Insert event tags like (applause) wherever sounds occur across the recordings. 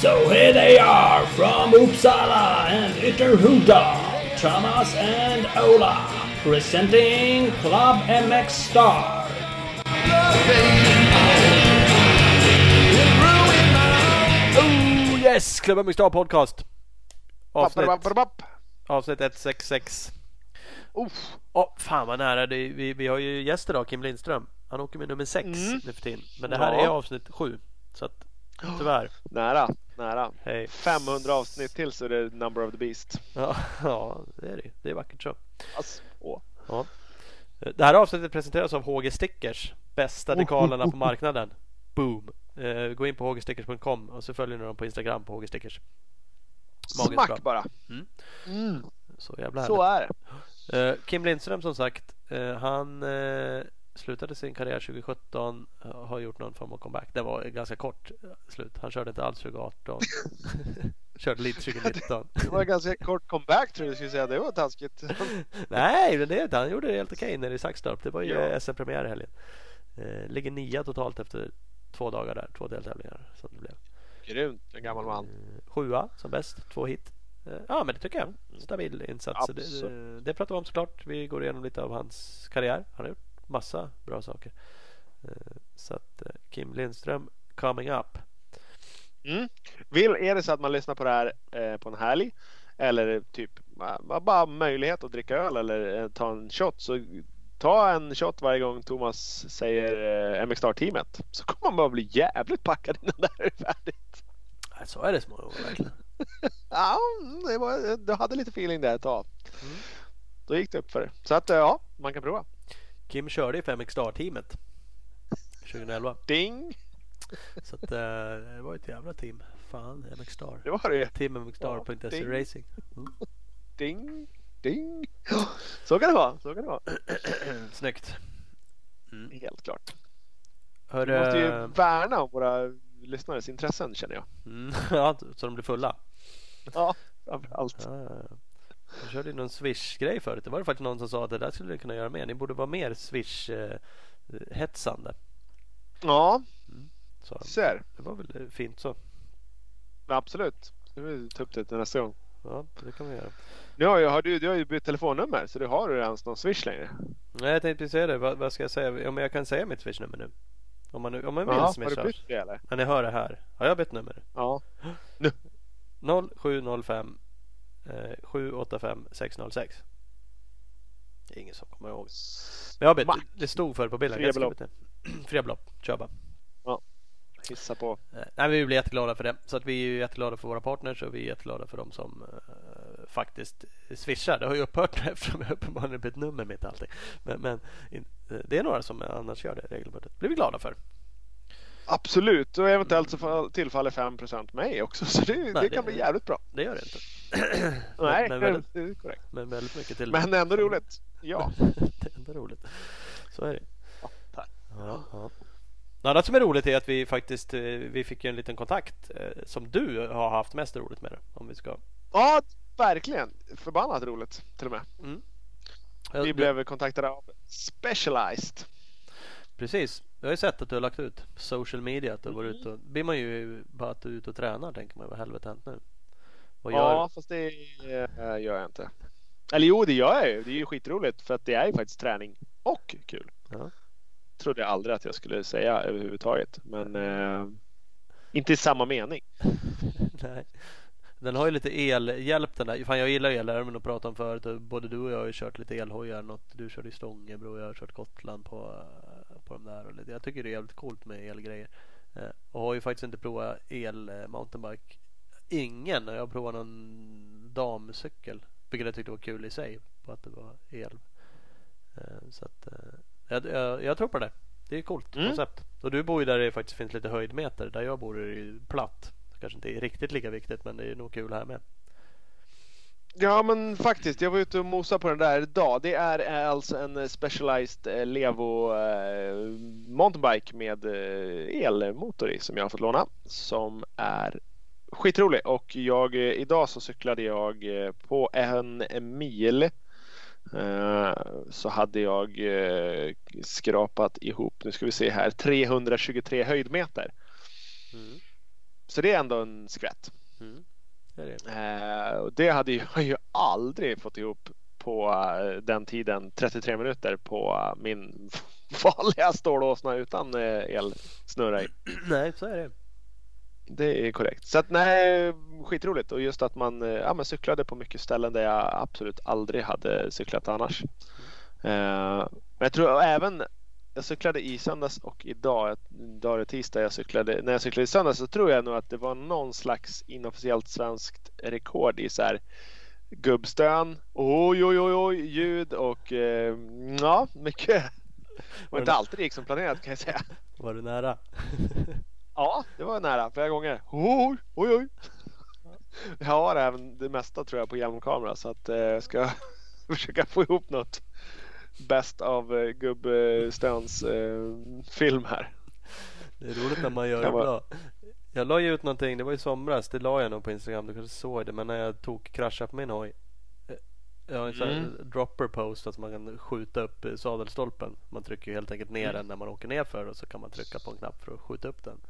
So here they are from Uppsala and Ytterhuda, Thomas and Ola, presenting Club MX Star. Oh yes! MX Star Podcast. Avsnitt, Bapp, avsnitt 166. Uff. Åh, fan vad nära. Det, vi, vi har ju gäst idag, Kim Lindström. Han åker med nummer 6 Mm. nu för tiden. Men det här Ja. är avsnitt 7. Så att tyvärr. Nära, nära. Hej. 500 avsnitt till så är det number of the beast. Ja, (laughs) ja, det är det. Det är vackert så. Alltså. Ja. Det här avsnittet presenteras av HG Stickers. Bästa dekalerna på marknaden. Boom! Eh, gå in på hgstickers.com och så följer ni dem på Instagram på HG Stickers. Magiskt Smack bra. bara. Mm. Mm, Så jävla så härligt. är det. Eh, Kim Lindström som sagt. eh, han eh, slutade sin karriär 2017. eh, har gjort någon form av comeback. Det var ganska kort slut. Han körde inte alls 2018. (laughs) körde lite (laughs) 2019. Det var en ganska kort comeback tror jag du skulle säga. Det var taskigt. (laughs) Nej, men det är inte. Han gjorde det helt okej nere i Saxtorp. Det var ju Ja. SM-premiär i helgen. Ligger nia totalt efter två dagar där. Två deltävlingar som det blev. Grymt, en gammal man. Sjua som bäst. Två hit. Eh, ja, men det tycker jag. Stabil insats. Det, det, pratar vi om såklart. Vi går igenom lite av hans karriär. Han har gjort massa bra saker. Eh, så att eh, Kim Lindström coming up. Mm. Vill, är det så att man lyssnar på det här på en helg eller typ bara möjlighet att dricka öl eller ta en shot så ta en shot varje gång Thomas säger eh, MX Star-teamet så kommer man bara bli jävligt packad innan det här är färdigt. Så är det små gånger verkligen. Ja, det var, du hade lite feeling där ett tag. Mm. Då gick det upp för det. Så att eh, ja, man kan prova. Kim körde i 5X Star-teamet 2011. Ding! Så att, eh, det var ett jävla team. Fan, MX Star. Det var det. Team MXstar.se Ja. Racing. Ding! Ding! (gasps) Så kan det vara. Så kan det vara. (clears throat) Snyggt. Helt klart. Hör, Vi måste ju eh, värna om våra lyssnares intressen känner jag. mm, (laughs) ja, så de blir fulla. Ja, framförallt. Ja, ja, ja. Jag körde ju någon Swish-grej förut. Det var det faktiskt någon som sa att det där skulle ni kunna göra mer. Ni borde vara mer Swish-hetsande. Ja, Så ser. det var väl fint så. Absolut. Det vill ta upp det till nästa gång. Ja, det kan vi göra. Nu har, ju, har du, du har ju bytt telefonnummer så du har du ens någon swish längre. Nej, jag tänkte säga det. Vad, vad ska jag säga? Ja, men jag kan säga mitt Swish-nummer nu. Om man, nu- om man vill Jaha, har swisha. du bytt det eller? Men jag hör det här. Har jag bytt nummer? Ja. (gasps) 0705 eh, 785 606. Det är ingen som kommer ihåg. Men jag. Mack. Det stod för på bilden. Fria belopp. byta. Fria belopp. Kör bara. Hissa på. Eh, Nej, vi blir jätteglada för det. Så att vi är jätteglada för våra partners och vi är jätteglada för de som eh, faktiskt swishar. Det har ju upphört nu (laughs) eftersom jag uppenbarligen bytt nummer mitt och allting. Men, men in, eh, det är några som annars gör det regelbundet. Det blir vi glada för. Absolut. Och eventuellt så fall- tillfaller 5% mig också. Så det, det det- kan bli jävligt bra. Det gör det inte. (clears throat) Nej, men väldigt- det är korrekt. Men väldigt mycket till. Men ändå roligt. Ja. (laughs) det är ändå roligt. Så är det. Ja, tack. Ja, ja. Något annat som är roligt är att vi faktiskt eh, vi fick en liten kontakt eh, som du har haft mest roligt med. det, Om vi ska. ja, verkligen. Förbannat roligt till och med. Ja, Vi blev kontaktade av Specialized. Precis. Jag har ju sett att du har lagt ut social media. Att du har varit ute och, blir man ju bara att du är ute och tränar tänker man. Vad helvete hänt nu? Vad gör Ja, fast det gör jag inte. Eller jo, det gör jag ju. Det är ju skitroligt för att det är ju faktiskt träning och kul. Ja. Trodde jag aldrig att jag skulle säga överhuvudtaget. Men eh, inte i samma mening. (laughs) Nej. Den har ju lite elhjälp den där. Fan jag gillar elärmen att prata om förut. Både du och jag har ju kört lite elhojar. Något. Du körde i Stångebro och jag har kört Gotland på, på de där. Och lite. Jag tycker det är jävligt coolt med elgrejer. Eh, Och har ju faktiskt inte provat el eh, mountainbike. Ingen. Jag har provat någon damcykel. Vilket jag tyckte var kul i sig. På att det var el. Eh, Så att jag, jag, jag tror på det. Det är ett coolt Mm. koncept. Och du bor ju där det faktiskt finns lite höjdmeter. Där jag bor är det ju platt. Kanske inte är riktigt lika viktigt men det är nog kul här med. Ja men faktiskt, jag var ute och mosade på den där idag. Det är eh, alltså en eh, Specialized eh, Levo mountainbike med elmotor i som jag har fått låna. Som är skitrolig och jag, idag så cyklade jag på en mil. Så hade jag skrapat ihop, nu ska vi se här, 323 höjdmeter. Mm. Så det är ändå en skvätt. Mm. Det det. Eh, och det hade jag (laughs) ju aldrig fått ihop på eh, den tiden, 33 minuter på eh, min (laughs) vanliga stålåsna utan elsnurra i. (clears throat) Nej, så är det. Det är korrekt. Så att nej, skitroligt och just att man ja, men cyklade på mycket ställen där jag absolut aldrig hade cyklat annars. Eh, men jag tror även jag cyklade i söndags och idag, idag är det tisdag, jag cyklade, när jag cyklade i söndags så tror jag nog att det var någon slags inofficiellt svenskt rekord i så här gubbstön, oj oj oj oj ljud och eh, ja, mycket. Det var inte alltid det gick som planerat kan jag säga. Var du nära? (laughs) Ja, det var nära flera gånger. Oj, oj, oj. Jag har även det mesta tror jag på hjälmkamera så att eh, jag ska (laughs) försöka få ihop något bäst av eh, gubbstöns eh, film här. Det är roligt när man gör det bra. Jag la ju ut någonting, det var i somras, det la jag nog på Instagram, du kanske såg det, men när jag tog krascha på min hoj. Eh, Jag har en sån här Mm. dropper post, att man kan skjuta upp sadelstolpen. Man trycker helt enkelt ner den när man åker ner för och så kan man trycka på en knapp för att skjuta upp den.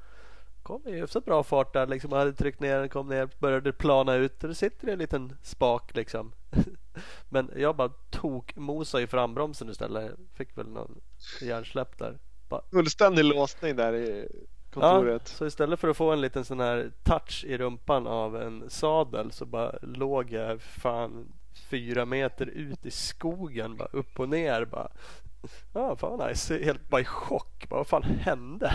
Kom i hyfsat bra fart där liksom, hade tryckt ner den, kom ner, började plana ut och det sitter en liten spak liksom. (laughs) Men jag bara tog mosa i frambromsen istället. Fick väl någon hjärnsläpp där. Fullständig låsning där i Ja, kontoret. så istället för att få en liten sån här touch i rumpan av en sadel så bara låg jag fan fyra meter ut i skogen bara upp och ner bara. (laughs) Ja, fan vad nice. Helt bara i chock. Bara, vad fan hände?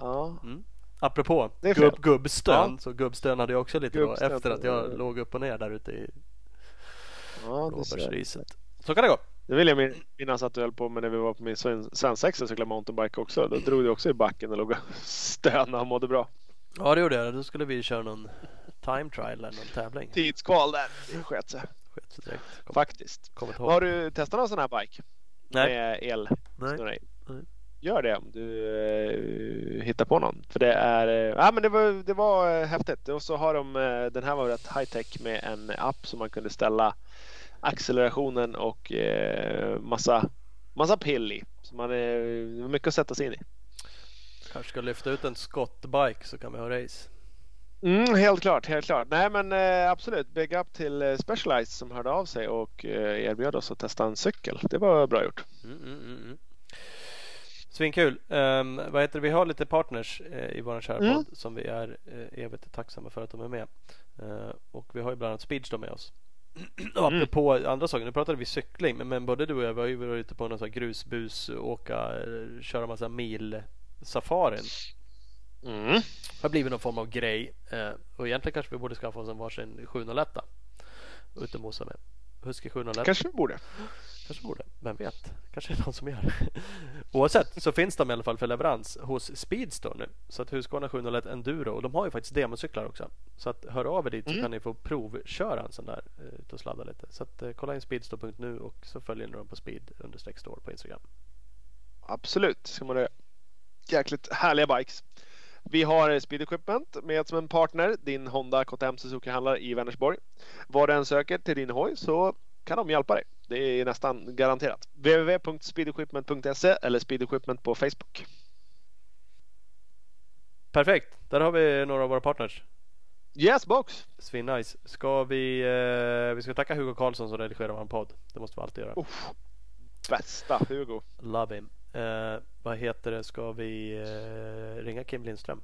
Ja. Mm. Apropå gubb, gubbstön Ja. så gubbstön hade jag också lite då Gubbstön, efter att jag ja. låg upp och ner där ute i ja, blåbärsriset. Så kan det gå. Det vill jag min- minnas att du höll på med när vi var på min sven- svensexa och cyklade mountainbike också. Då drog du också i backen och låg och (laughs) stönade och mådde bra. Ja det gjorde jag. Då skulle vi köra någon time trial eller någon tävling. Tidskval där. Det sket sig. Sket sig direkt. Kom, Faktiskt. Har du testat någon sån här bike? Nej. Med el? Nej. Nej. Gör det om du eh, hittar på någon. För det är, eh, ja, men det var, det var eh, häftigt. Och så har de, eh, den här var rätt high tech med en app som man kunde ställa accelerationen och eh, massa, massa pill i. Så man, eh, det var mycket att sätta sig in i. Kanske ska lyfta ut en skottbike så kan vi ha race. Mm, helt klart, helt klart. Nej men eh, absolut, big up till eh, Specialized som hörde av sig och eh, erbjöd oss att testa en cykel. Det var bra gjort. Mm, mm, mm, mm. Svinkul. Um, vad heter det? Vi har lite partners eh, i vår kära Mm. podd som vi är eh, evigt tacksamma för att de är med. Eh, och vi har ju bland annat Speedstore med oss. (clears throat) och Mm. apropå andra saker, nu pratade vi cykling men, men både du och jag vi har ju varit ute på någon sån här grusbus, åka, eh, köra massa mil safarin. Mm. Det har blivit någon form av grej eh, och egentligen kanske vi borde skaffa oss en varsin 701 ute och mosa med. Husky 701 Kanske vi borde. Kanske borde, vem vet? Kanske är det någon som gör. (laughs) Oavsett så finns de i alla fall för leverans hos Speedstore nu. Så att Husqvarna 701 Enduro och de har ju faktiskt democyklar också. Så att hör av er dit så Mm. kan ni få provköra en sån där eh, ut och sladda lite. Så att eh, kolla in speedstore.nu och så följer ni dem på speed store på Instagram. Absolut, ska man det. Jäkligt härliga bikes. Vi har Speed Equipment med som en partner, din Honda KTM Suzuki-handlare i Vänersborg. Vad du än söker till din hoj så kan de hjälpa dig. Det är nästan garanterat. www.speedequipment.se eller Speed Equipment på Facebook. Perfekt, där har vi några av våra partners. Yes box! Svinnice. Ska vi, eh, vi ska tacka Hugo Karlsson som redigerar vår podd. Det måste vi alltid göra. Uff, bästa Hugo. Love him. Eh, vad heter det? Ska vi eh, ringa Kim Lindström?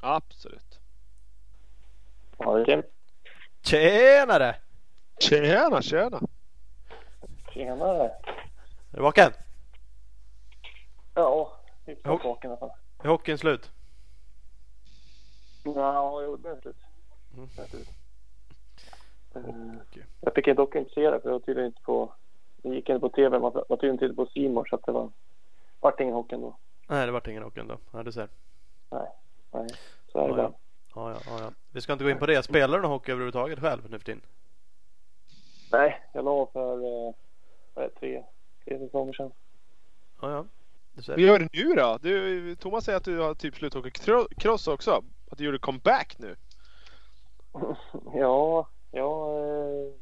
Absolut. Ja, det är Kim. Tjenare! Tjena, tjena! Tjenare. Är du vaken? Ja, hyfsat vaken i alla fall. Är hockeyn slut? Ja, jo, det är slut. Mm. Eh. Jag fick dock inte se det för jag var tydligen inte på... Det gick inte på TV. Man var tydligen inte på More så att det var... vart ingen hockey ändå. Nej, det vart ingen hockey ändå. Ja, du ser. Nej, så är det Ja, bara. ja. Ja, ja, ja. Vi ska inte gå in på det. Spelar du någon hockey överhuvudtaget själv nu för tiden? Nej, jag la för eh, tre, tre säsonger sedan. Ja, ja. Vad gör du nu då? Du, Thomas säger att du har typ slutat åka cro- cross också. Att du gjorde comeback nu. (laughs) ja, jag, eh,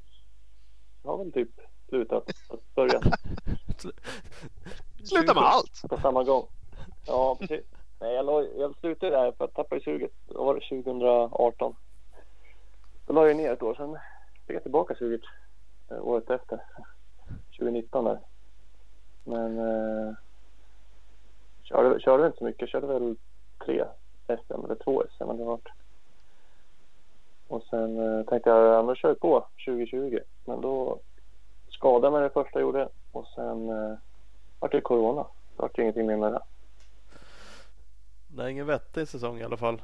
jag har väl typ slutat. att Börja (laughs) Sluta med allt! på samma gång. Ja, precis. Nej, jag, jag slutade där för att tappa i suget. Då var det 2018. Då la jag ner ett år. Sen fick jag tillbaka suget eh, året efter. 2019 där. Men eh, körde, körde inte så mycket. Jag körde väl tre SM eller två SM det varit. Och sen eh, tänkte jag ja, men kör på 2020. Men då skadade jag mig det första jag gjorde och sen eh, vart det corona. Det vart ingenting mer med det. Det är ingen vettig säsong i alla fall.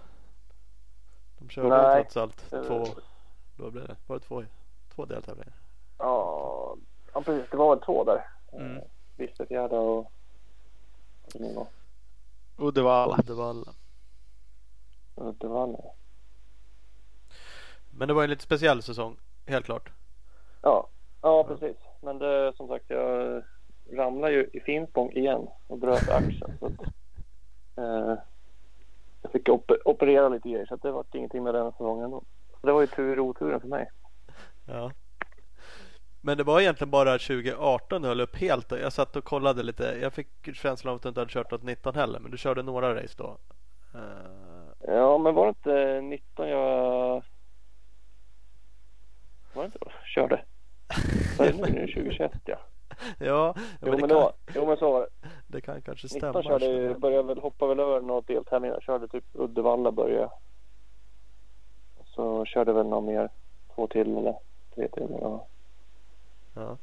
De körde Nej. trots allt två, vad blev det? Var det två, två deltävlingar? Ja, ja precis. Det var väl två där. Mm. Eh, Bispgärda och... Uddevalla. Uddevalla. Uddevalla. Men det var en lite speciell säsong, helt klart. Ja, ja precis. Men det, som sagt, jag ramlade ju i Finspång igen och bröt axeln. Så att, (laughs) eh, jag fick op- operera lite grejer så att det var ingenting med den säsongen då. Så det var ju tur i oturen för mig. Ja. Men det var egentligen bara 2018 du höll upp helt. Jag satt och kollade lite. Jag fick känslan av att du inte hade kört något 19 heller. Men du körde några race då. Eh, Ja, men var det inte 19 jag... Var det inte då? Körde? (laughs) Vad är det nu? Nu är det 2021 ja. ja, Jo men men, kan, var, jo men så var det. det kan kanske stämma. 19 körde ju, började väl, hoppade väl över några deltävlingar. Körde typ Uddevalla började jag. Så körde väl någon mer. Två till eller tre till. Ja. Ja.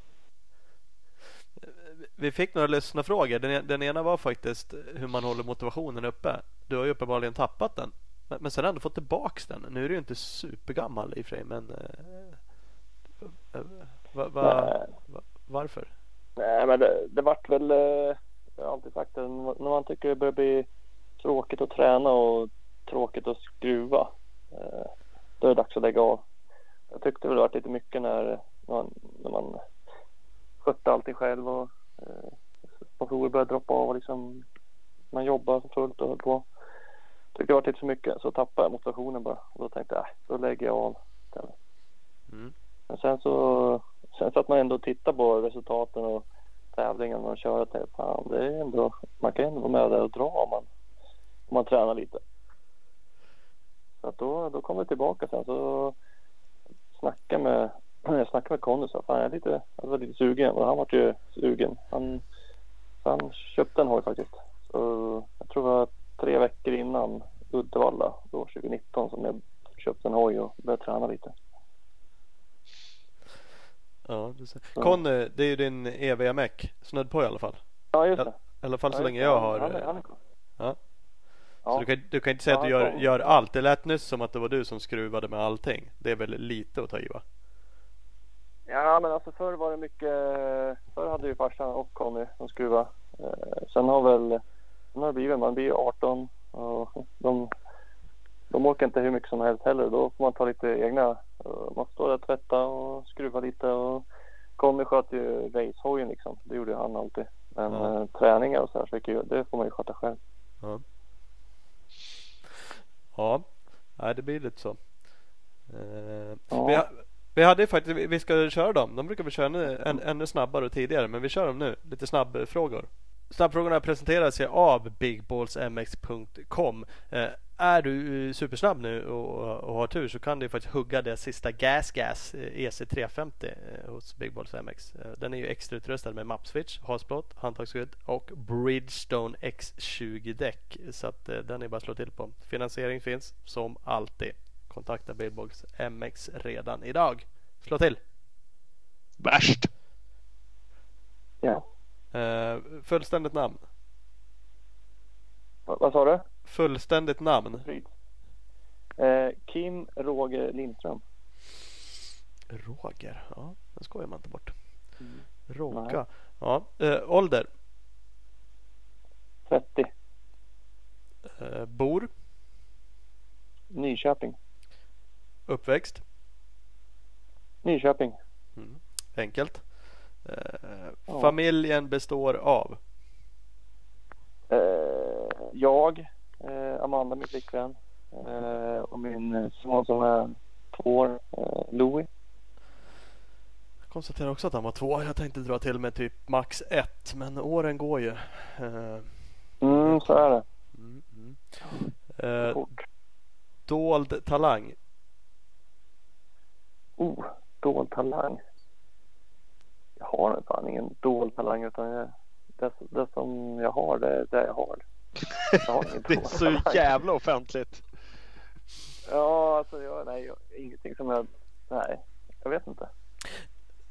Vi fick några lyssnarfrågor. Den, den ena var faktiskt hur man håller motivationen uppe. Du har ju uppenbarligen tappat den. Men, men sen ändå fått tillbaks den. Nu är du ju inte supergammal i och för sig. Men eh, eh, va, va, va, varför? Nej men det, det vart väl. eh, Jag har alltid sagt det. När man tycker det börjar bli tråkigt att träna och tråkigt att skruva. eh, Då är det dags att lägga av. Jag tyckte väl det vart lite mycket när man, när man skötte allting själv och eh, sponsorer började droppa av och liksom man jobbar för fullt och höll på. Tyckte det var lite för mycket så tappade jag motivationen bara. Och då tänkte jag, äh, då lägger jag av. Mm. Men sen så sen satt man ändå och tittade på resultaten och tävlingarna och köra till fan det är ändå, man kan ändå vara med där och dra om man, om man tränar lite. Så att då, då kom det tillbaka sen så snackade med jag snackade med Conny sa fan jag är lite, jag var lite sugen och han var ju sugen. Han, så han köpte en hoj faktiskt. Så jag tror det var tre veckor innan Uddevalla då 2019 som jag köpte en hoj och började träna lite. Ja, du ser. Ja. Conny, det är ju din eviga meck. Snudd på i alla fall. Ja just det. I alla fall så Ja, länge jag har. Han är, han är. Ja. Ja. Så du kan, du kan inte säga att du gör, gör allt. Det lät nyss som att det var du som skruvade med allting. Det är väl lite att ta i va? Ja men alltså förr var det mycket, förr hade ju farsan och Conny som skruvade. Eh, sen har väl, sen har det blivit, man blir ju 18 och de, de orkar inte hur mycket som helst heller. Då får man ta lite egna, eh, man står där och tvätta och skruva lite och Conny sköt ju racehojen liksom. Det gjorde ju han alltid. Men Ja. eh, träningar och så här, så det får man ju sköta själv. Ja. Ja, det blir lite så. Eh, Ja vi, hade ju faktiskt, vi- ska köra dem. De brukar vi köra ännu, än, ännu snabbare och tidigare. Men vi kör dem nu. Lite snabbfrågor. Snabbfrågorna presenteras ju av bigballsmx.com. Eh, är du eh, supersnabb nu och, och har tur så kan du faktiskt hugga det sista Gas Gas eh, EC350 eh, hos Big Balls MX. Eh, Den är ju extra utrustad med mapswitch, hasplåt, handtagsskydd och Bridgestone X20 däck. Så att eh, den är bara att slå till på. Finansiering finns som alltid. Kontakta Balls MX redan idag. Slå till! Värst! Ja. Eh, fullständigt namn. Va- vad sa du? Fullständigt namn. Eh, Kim Roger Lindström. Roger. Ja, den skojar man inte bort. Mm. Roga. Ja, eh, ålder. 30. Eh, bor. Nyköping. Uppväxt. Nyköping. Mm. Enkelt. Eh, Ja. Familjen består av. Eh, jag, eh, Amanda min flickvän och min son som är två år, Louis. konstaterar också att han var två. Jag tänkte dra till med typ max ett men åren går ju. Mm, så är det. mm, mm. Eh, dold talang. Oh, dold talang. Jag har fan ingen dold talang utan jag, det, det som jag har det är det jag har. Jag har (laughs) Det är så talang. jävla offentligt. Ja, alltså jag, nej, jag, ingenting som jag, nej, jag vet inte.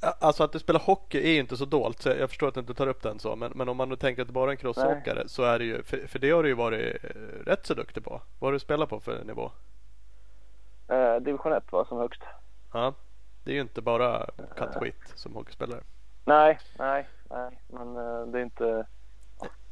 Alltså att du spelar hockey är ju inte så dolt. Så jag förstår att du inte tar upp den så. Men, men om man nu tänker att du bara är en crossåkare så är det ju. För, för det har du ju varit eh, rätt så duktig på. Vad har du spelat på för nivå? Eh, division 1 var som högst. Ja, det är ju inte bara kattskit som hockeyspelare. Nej, nej, nej, men eh, det är inte,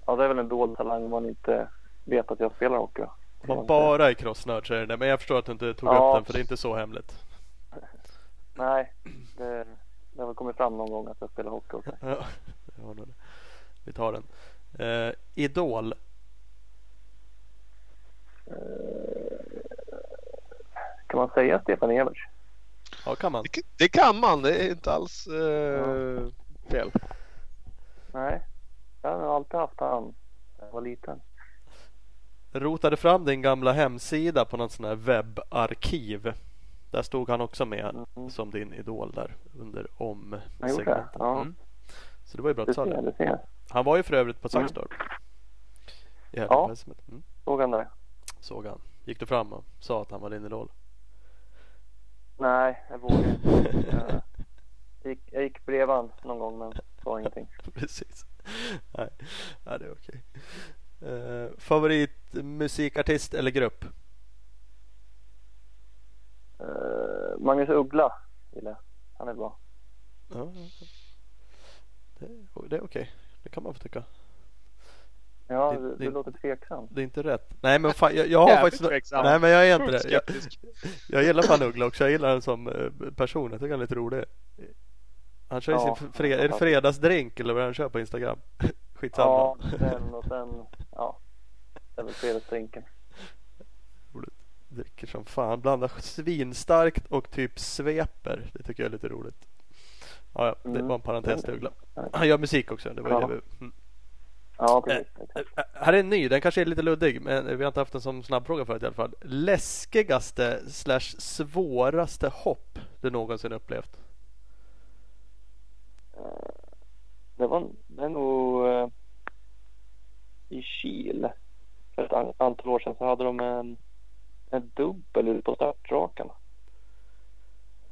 ja det är väl en dold talang om man inte vet att jag spelar hockey. Om man bara är crossnörd så är det. Men jag förstår att du inte tog Ja. upp den för det är inte så hemligt. (laughs) Nej, det, det har väl kommit fram någon gång att jag spelar hockey också. (laughs) Ja. Vi tar den. Eh, Idol. Kan man säga Stefan Everts? Ja, kan man. Det, det kan man. Det är inte alls eh, fel. Nej, jag har alltid haft han när jag var liten. Rotade fram din gamla hemsida på något sån här webbarkiv. Där stod han också med Mm. som din idol där under om segmentet. Ja. Mm. Så det var ju bra att Du sa det. Han var ju för övrigt på Mm. Saxtorp. Helgen Ja. Mm. Såg han det? Såg han. Gick du fram och sa att han var din idol? Nej, jag vågade inte. (laughs) Jag gick, jag gick bredvid han någon gång men sa ingenting. (laughs) Precis. Nej, ja, det är okej. Uh, favoritmusikartist eller grupp? Eh, Magnus Uggla gillar jag. Han är bra. Ja. det, det är okej. Det kan man få tycka. Ja, Det- du, det- du låter tveksam. Det är inte rätt. Nej men fan, jag, jag har Jävligt faktiskt... tveksam. Nej men jag är inte det. Jag, jag gillar fan Uggla också. Jag gillar honom som eh, person. Jag tycker han är lite rolig. Han kör ju Ja, sin fre- är det fredagsdrink eller vad han kör på Instagram. (laughs) Skitsamma. Ja, den och sen, ja. Det är väl fredagsdrinken. Dricker som fan. Blandar svinstarkt och typ sveper. Det tycker jag är lite roligt. Ja, ja det Mm. var en parentes till Uggla. Ja. Han gör musik också. Det var ju Ja. det vi... mm. Ja, precis. Exakt. Äh, Här är en ny. Den kanske är lite luddig. Men vi har inte haft en sån snabbfråga förut i alla fall. Läskigaste slash svåraste hopp du någonsin upplevt? Det var det är nog eh, i Kil. För ett an- antal år sedan så hade de en, en dubbel ute på startrakan.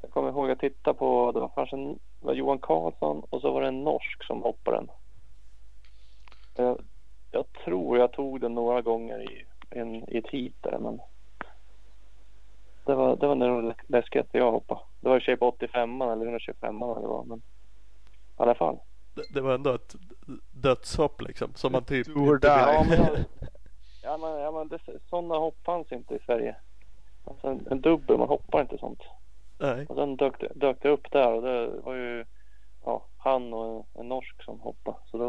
Jag kommer ihåg att titta på, det var en, det var Johan Karlsson och så var det en norsk som hoppade den. Jag, jag tror jag tog den några gånger i, en, i ett heat där men det var, det var nog det läskigaste jag hoppade. Det var i och för sig på 85 eller 125 eller vad det var men i alla fall. Det, det var ändå ett dödshopp liksom. Som man typ Do or die. Ja, men, (laughs) ja, men, ja, men det, sådana hopp fanns inte i Sverige. Alltså en, en dubbel, man hoppar inte sånt. Nej. Och sen dök, dök det upp där och det var ju ja, han och en, en norsk som hoppade. Så då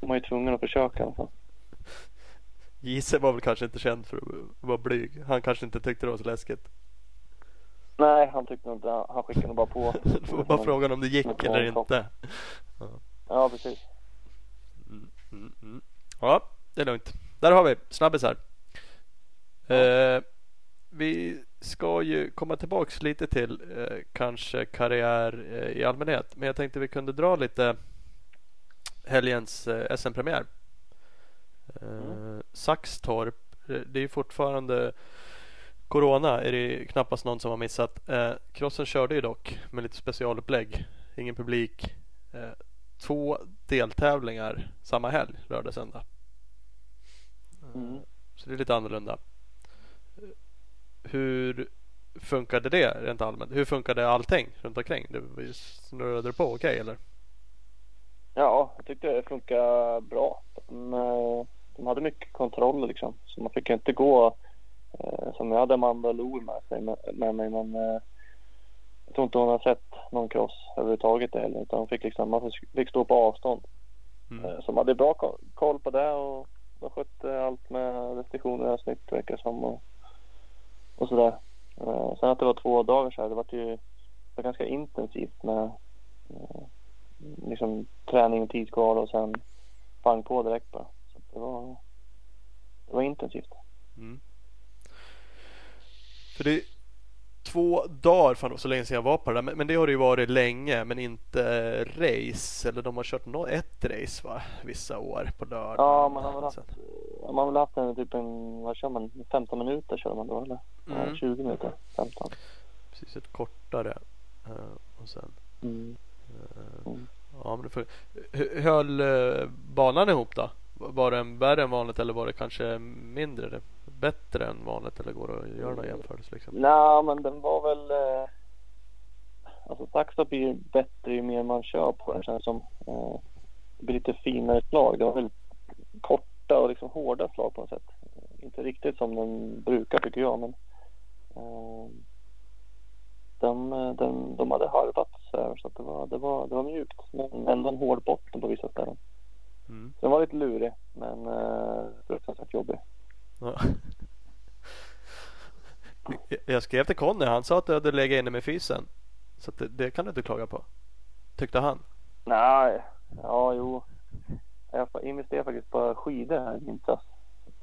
var man ju tvungen att försöka i alla fall. Gise var väl kanske inte känd för att vara blyg. Han kanske inte tyckte det var så läskigt. Nej, han tyckte nog inte, han skickade nog bara på. (laughs) Det var bara frågan om det gick eller inte. Ja, precis. Mm, mm, mm. Ja, det är lugnt. Där har vi snabbisar. Eh, vi ska ju komma tillbaks lite till eh, kanske karriär eh, i allmänhet. Men jag tänkte vi kunde dra lite helgens eh, SM-premiär. Eh, Saxtorp. eh, Det är ju fortfarande Corona är det knappast någon som har missat. Eh, crossen körde ju dock med lite specialupplägg. Ingen publik. Två deltävlingar samma helg, lördag söndag. Mm. Så det är lite annorlunda. Hur funkade det rent allmänt? Hur funkade allting runt omkring? Det snurrade på okej eller? Ja, jag tyckte det funkade bra. De, eh, de hade mycket kontroll liksom. Så man fick inte gå eh, som jag hade Amanda Loe med, sig, med, med mig. Men eh, jag tror inte hon har sett någon cross överhuvudtaget heller. Utan hon fick liksom, man fick stå på avstånd. Mm. Eh, Så de hade bra ko- koll på det och de skötte allt med restriktioner och snitt verkar som. Och, och sådär. Eh, Sen att det var två dagar så här, det var ju det var ganska intensivt med eh, liksom träning och tid kvar och sen pang på direkt bara. Så det var, det var intensivt. Mm. För det är två dagar, fan det var så länge sedan jag var på det där, men, men det har det ju varit länge, men inte race. Eller de har kört no ett race va, vissa år på lördag. Ja, man har väl haft, man har väl haft en typ en, vad kör man, 15 minuter kör man då eller? Mm. Ja, 20 minuter, 15. Precis, ett kortare. Uh, och sen... Mm. Uh, mm. Ja, men får, höll uh, banan ihop då? Var den värre än vanligt eller var det kanske mindre? Bättre än vanligt eller går det att göra någon jämförelse? Liksom? Nej, men den var väl... Eh, alltså Saxtorp blir bättre ju mer man kör på den känns som. Eh, det blir lite finare slag. Det var väl korta och liksom hårda slag på något sätt. Inte riktigt som den brukar tycker jag, men eh, de, de, de hade harvat så, här, så att det, var, det, var, det var mjukt men ändå en hård botten på vissa ställen. Mm. Så den var lite lurig men eh, fruktansvärt jobbig. Ja. Jag skrev till Conny. Han sa att du hade legat inne med fysen. Så det, det, kan du inte klaga på. Tyckte han. Nej, ja jo. Jag investerade faktiskt på skidor här i vintras.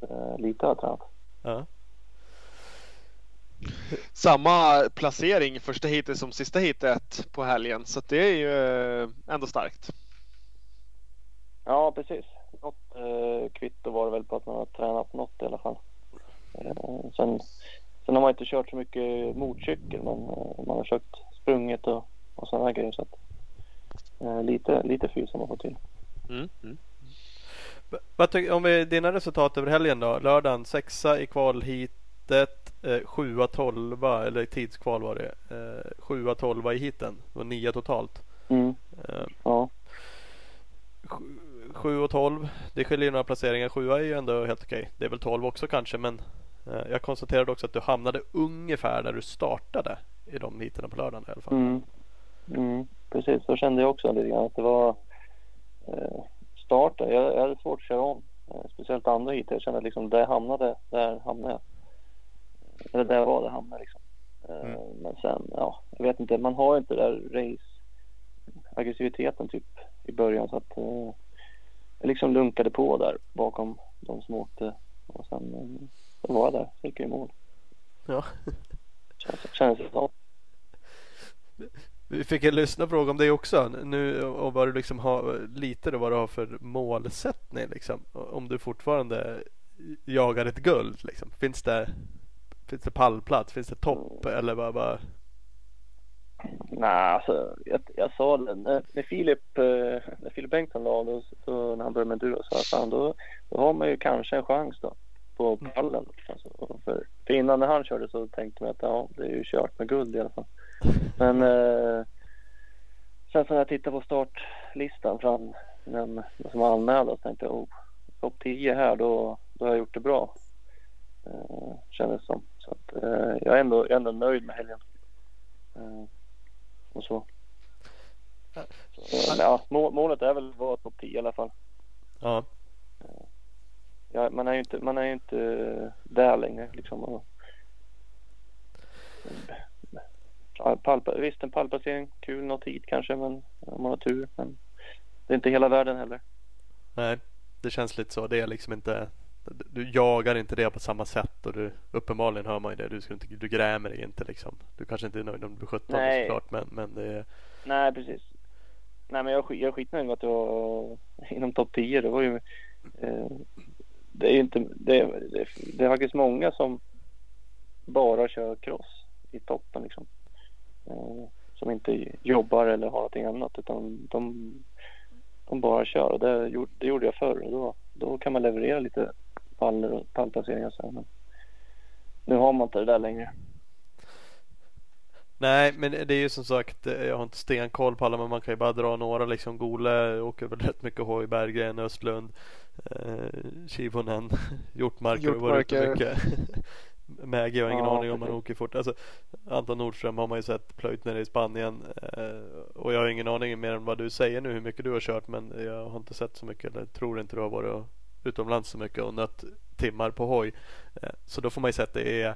Eh, lite har jag tränat. Ja. Samma placering första heatet som sista heatet på helgen. Så det är ju eh, ändå starkt. Ja precis. Något eh, kvitto var det väl på att man har tränat något i alla fall. Eh, sen, sen har man inte kört så mycket motorcykel men eh, man har kört sprungit och, och sådana grejer. Så att, eh, lite, lite fys har man fått till. Mm. Mm. Vad tycker, om vi dina resultat över helgen då? Lördagen sexa i kvalheatet, eh, sjua tolva eller tidskval var det. Eh, sjua tolva i heaten. Det var nio totalt. Mm. Eh, ja. 7 och 12. Det skiljer några placeringar. 7 är ju ändå helt okej. Det är väl 12 också kanske men eh, jag konstaterade också att du hamnade ungefär där du startade i de niterna på lördagen i alla fall. Mm. Mm, precis, så kände jag också lite grann att det var eh, starten. Jag, jag hade svårt att köra om. Eh, speciellt andra hit. Jag kände att liksom, där hamnade, där hamnade jag. Eller där var, där hamnade liksom. Eh, mm. Men sen, ja, jag vet inte. Man har inte där race aggressiviteten typ i början så att eh, jag liksom lunkade på där bakom de som åkte och sen så var jag där, så gick jag i mål. Ja. Känns, känns det som. Vi fick en lyssnarfråga om dig också nu och vad du liksom har lite då vad du har för målsättning liksom. Om du fortfarande jagar ett guld liksom. Finns det, finns det pallplats? Finns det topp eller vad, vad, Nej, alltså jag, jag sa det när, när Filip, eh, när Filip Bengtsson la då, då, när han började med enduro så fan, då, då har man ju kanske en chans då på mm. pallen. Alltså, för, för innan när han körde så tänkte man att ja, det är ju kört med guld i alla fall. Men eh, sen så när jag tittade på startlistan fram den, som anmälde så tänkte jag oh, topp 10 här då, då har jag gjort det bra. Eh, kändes som. Så att, eh, jag, är ändå, jag är ändå nöjd med helgen. Eh, och så. så ja, målet är väl att vara topp 10 i alla fall. Ja. ja. man är ju inte, man är inte där längre liksom. Pall, visst en pallplacering, kul något hit kanske men om man har tur. Men det är inte hela världen heller. Nej, det känns lite så. Det är liksom inte du jagar inte det på samma sätt och du, uppenbarligen hör man ju det. Du, ska inte, du grämer dig inte liksom. Du kanske inte är nöjd om du blir 17 Nej. såklart men, men det är... Nej precis. Nej men jag, jag är skitnöjd med att du var (laughs) inom topp 10. Det var ju eh, Det är ju inte det, det, det är faktiskt många som bara kör cross i toppen liksom. Eh, som inte jobbar eller har någonting annat utan de, de bara kör och det, gjorde, det gjorde jag förr. Då, då kan man leverera lite paller och pallplaceringar så men nu har man inte det där längre. Nej men det är ju som sagt jag har inte stenkoll på alla men man kan ju bara dra några liksom Gole åker väl rätt mycket hoj Berggren, Östlund eh, Kivonen (laughs) Hjortmarker har varit ute mycket (laughs) Mägi har ingen ja, aning om han åker fort alltså, Anton Nordström har man ju sett plöjt nere i Spanien eh, och jag har ingen aning mer än vad du säger nu hur mycket du har kört men jag har inte sett så mycket eller tror inte du har varit utomlands så mycket och nött timmar på hoj. Eh, så då får man ju säga att det är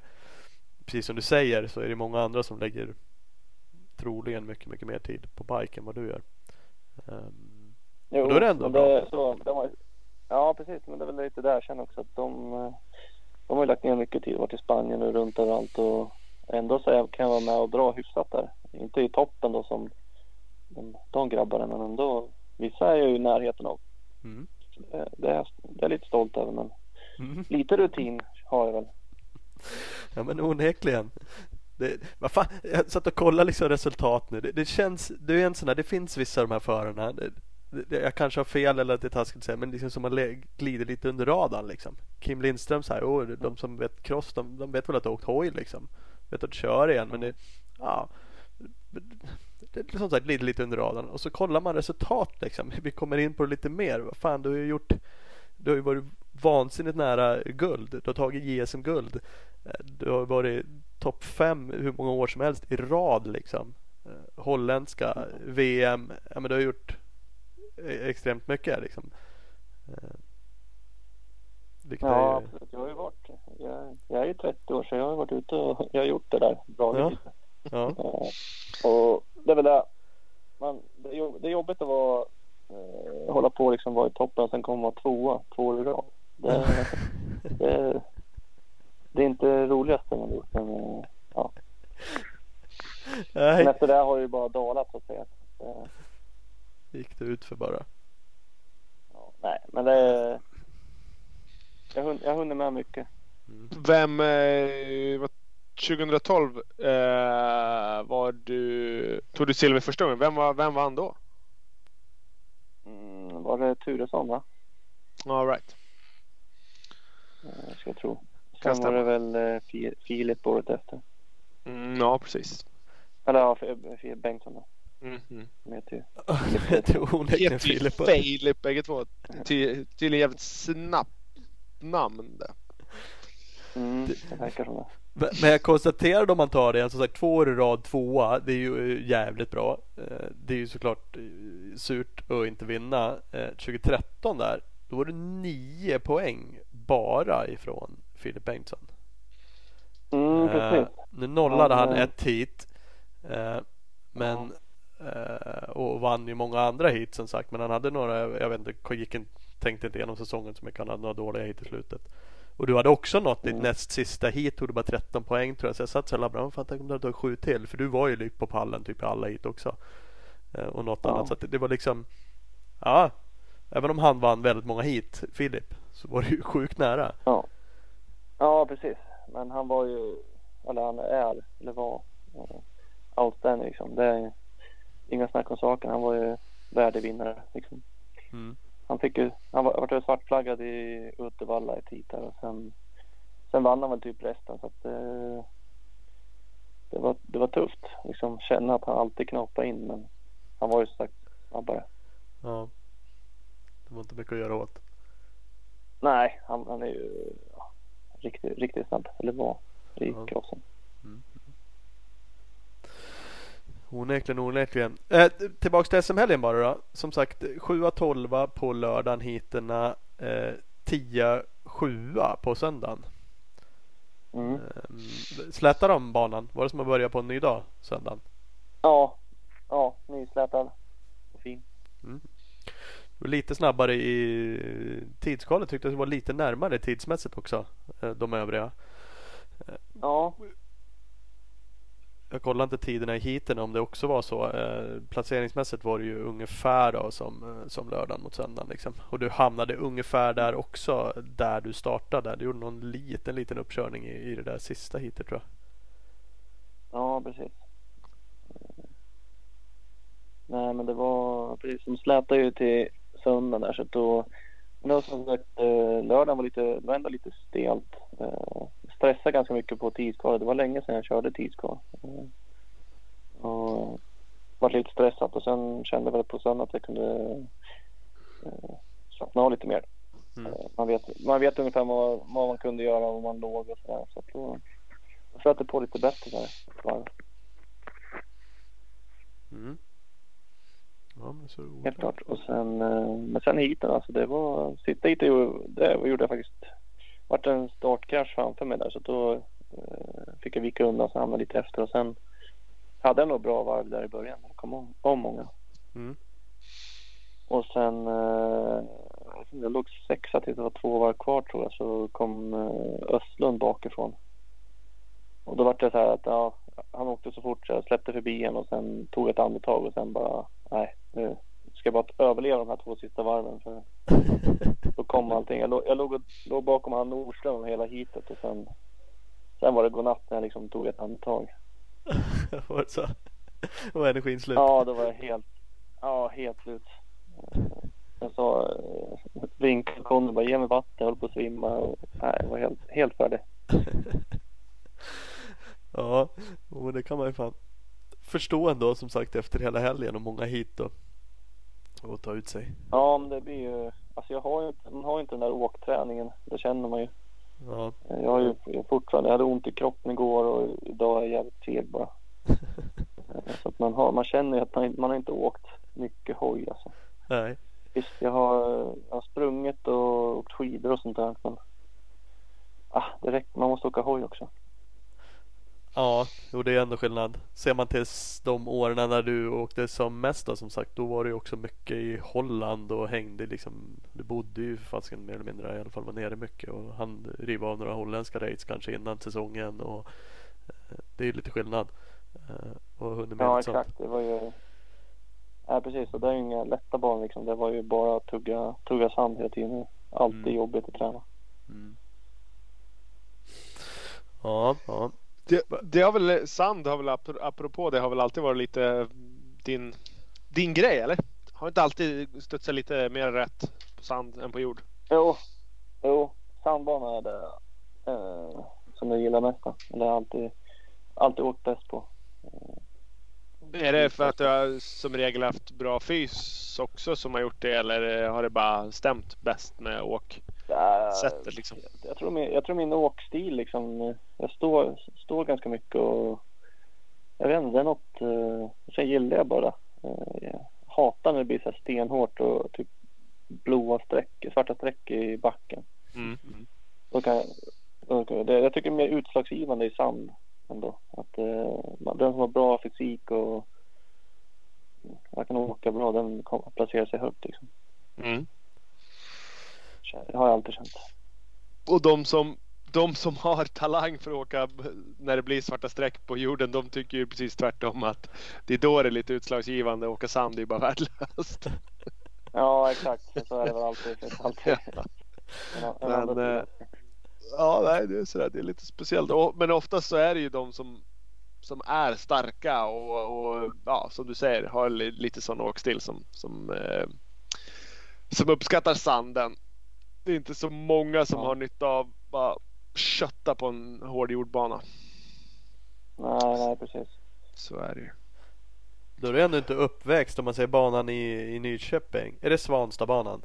precis som du säger så är det många andra som lägger troligen mycket, mycket mer tid på bike än vad du gör. Um, Jo, då är det ändå men bra. så, de har, ja, precis. Men det är väl lite där jag känner också att de, eh, de har ju lagt ner mycket tid. Varit i Spanien och runt överallt och ändå så kan jag vara med och dra hyfsat där. Inte i toppen då som de, de grabbarna men ändå. Vissa är jag ju i närheten av. mm. Det, det, är, det är lite stolt över men Mm. lite rutin har jag väl. Ja men onekligen. Det, vad fan, jag satt och kollade liksom resultat nu. Det, det känns, det är en sån där, det finns vissa av de här förarna. Jag kanske har fel eller att det är taskigt att säga men liksom som man glider lite under radarn liksom. Kim Lindström så här, oh, de som vet cross de, de vet väl att du har åkt hoj liksom. Vet att du kör igen men det, ja. Det är som sagt glider lite under radarn och så kollar man resultat liksom. (laughs) Vi kommer in på det lite mer. Vad fan du har ju gjort du har ju varit vansinnigt nära guld. Du har tagit JSM-guld. Du har varit topp fem hur många år som helst i rad liksom. Eh, holländska, VM. Ja, men du har gjort extremt mycket liksom. Eh, Vilket Ja ju. Jag har ju varit. Jag, jag är ju 30 år så jag har varit ute och jag har gjort det där. Dragit Ja. lite. ja, Eh, och det är väl det. Man, det, är, det är jobbigt att vara, eh, hålla på och liksom vara i toppen och sen komma vara tvåa två år i rad. Det, (laughs) det, det är inte det roligaste man gjort. Men, eh, ja. men nej, efter det har det ju bara dalat så att säga. Eh, gick det ut för bara. ja, nej, men det jag, hun- jag hunnit med mycket. Vem, eh, vad- 2012 eh, var du, tog du silver första gången. Vem, var, vem vann då? Mm, var det Turesson va? All right. Eh, ska jag tro. Kan Sen var det väl eh, Fi- Filip året efter. Mm, ja, precis. Eller ja, Filip Bengtsson då. Mm, mm. Som heter ju. det är onekligen Heter ju Filip. Filip bägge två. Ty- Tydligen jävligt snabbt namn det. Mm, det verkar som det. Men jag konstaterade om man tar det, som sagt två år i rad tvåa, det är ju eh, jävligt bra. Eh, Det är ju såklart eh, surt att inte vinna. Eh, 2013 där, då var det nio poäng bara ifrån Filip Bengtsson. Mm, precis. Nu nollade Han, han ett hit. Men och vann ju många andra hit som sagt. Men han hade några, jag vet inte, gick en, tänkte inte igenom säsongen så mycket. Han hade några dåliga hit i slutet. Och du hade också nått ditt Mm. näst sista hit. Tog du bara 13 poäng tror jag. Så jag satt så här bra. Fan tänk om du hade tagit sju till. För du var ju på pallen typ i alla hit också. Eh, och något Ja. annat. Så att det, var liksom. Ja. Även om han vann väldigt många hit, Filip. Så var det ju sjukt nära. Ja. ja, precis. Men han var ju, eller han är, eller var, uh, outstanding liksom. Det är inga snack om saken. Han var ju värdevinnare liksom. Mm. Han fick ju, han var, vart ju svartflaggad i Uddevalla i tid där och sen, sen vann han väl typ resten så att eh, det, var, det var tufft liksom känna att han alltid knapade in men han var ju som sagt snabbare. Ja. Det var inte mycket att göra åt. Nej, han, han är ju ja, riktigt, riktigt snabb. Eller var i Ja. crossen. Onekligen, onekligen. Eh, tillbaks till SM-helgen bara då. Som sagt, 7-12 på lördagen hiterna. Eh, 10-7 på söndagen. Mm. Eh, slätar de banan? Var det som att börja på en ny dag söndagen? Ja, ja, nyslätad. Fin. Var lite snabbare i tidskalet. Tyckte det var lite närmare tidsmässigt också. Eh, de övriga. Ja, jag kollade inte tiderna i heaten om det också var så. Eh, placeringsmässigt var det ju ungefär då som, eh, som lördagen mot söndagen. Liksom. Och du hamnade ungefär där också där du startade. Du gjorde någon liten, liten uppkörning i, i det där sista heatet tror jag. ja precis. Nej men det var precis, de slätade ju till söndagen där så att då men det var som sagt eh, lördagen var lite, det var ändå lite stelt. Ganska mycket på tidskvalet. Det var länge sedan jag körde tidskval. Eh, och var lite stressad och sen kände jag väl på söndag att jag kunde eh, slappna av lite mer. Mm. Eh, Man, vet, man vet ungefär vad, vad man kunde göra och man låg och sådär. Så att då, då flöt det på lite bättre där. Mm. Ja, men så Helt klart. Och sen, men sen hiten alltså det var, sitta hit det gjorde jag faktiskt. Vart en startkrasch framför mig där så då eh, fick jag vika undan så hamnade jag lite efter och sen hade nog bra varv där i början. Det kom om, om många. Mm. Och sen, eh, jag låg sexa tills det var två varv kvar tror jag, så kom eh, Östlund bakifrån. Och då var det så här att ja, han åkte så fort så jag släppte förbi en och sen tog ett andetag och sen bara, nej, nu ska bara överleva de här två sista varven för då kom allting. Jag låg, jag låg, låg bakom han Nordström hela hitet och sen, sen var det godnatt när jag liksom tog ett andetag. (laughs) var det så? Var energin slut? Ja, då var jag helt, ja, helt slut. Eh, Jag sa, eh, vinkade Conny bara ge mig vatten, jag håller på att svimma. Och, nej, jag var helt, helt färdig. (laughs) Ja, och det kan man ju fan förstå ändå som sagt efter hela helgen och många hit och, och ta ut sig. Ja, men det blir ju, alltså jag har ju, man har ju inte den där åkträningen, det känner man ju. Ja, Jag har ju jag fortfarande, jag hade ont i kroppen igår och idag är jag jävligt seg bara. (laughs) Så att man, har, man känner ju att man, man har inte åkt mycket hoj alltså. nej. Visst, jag har, jag har sprungit och åkt skidor och sånt där men ah, det räcker, man måste åka hoj också. Ja, jo det är ändå skillnad. Ser man till de åren när du åkte som mest då som sagt, då var det ju också mycket i Holland och hängde liksom. Du bodde ju för fasiken mer eller mindre i alla fall var nere mycket och han riva av några holländska race kanske innan säsongen och eh, det är ju lite skillnad. Eh, och hunnit med Ja lite sånt. exakt, det var ju Ja precis, och det är ju inga lätta banor liksom. Det var ju bara att tugga, tugga sand hela tiden. Alltid Mm. jobbigt att träna. Mm. Ja, ja. Det, det har väl, sand har väl apro- apropå det har väl alltid varit lite din, din grej eller? Har inte alltid studsat lite mer rätt på sand än på jord? Jo, jo, sandbana är det eh, som jag gillar mest. Eller har alltid, alltid åkt bäst på. Är det för att du har som regel haft bra fys också som har gjort det eller har det bara stämt bäst med åk? Äh, Sättet liksom. jag, tror min, jag tror min åkstil liksom. eh, Jag står, står ganska mycket och jag vet inte, det är något. Eh, sen gillar jag bara. Eh, hatar när det blir så här stenhårt och typ blåa streck, svarta streck i backen. Mm. Då kan, då, kan det, jag tycker det är mer utslagsgivande i sand ändå. Att eh, den som har bra fysik och jag kan åka bra, den kommer placera sig högt liksom. Mm. Det har jag alltid känt. Och de som, de som har talang för att åka när det blir svarta streck på jorden, de tycker ju precis tvärtom att det är då det är lite utslagsgivande. Åka sand är ju bara värdelöst. (laughs) Ja exakt, så är det väl alltid. alltid. Ja. En- en Men, eh. Ja, nej, det är sådär. Det är lite speciellt. Och- Men oftast så är det ju de som, som är starka och, och ja, som du säger, har li- lite sån åkstil som, som, eh, som uppskattar sanden. Det är inte så många som Ja. har nytta av bara kötta på en hård jordbana. Nej, nej precis. Så är det ju. Då är du ändå inte uppväxt om man säger banan i, i Nyköping. Är det Svanstabanan?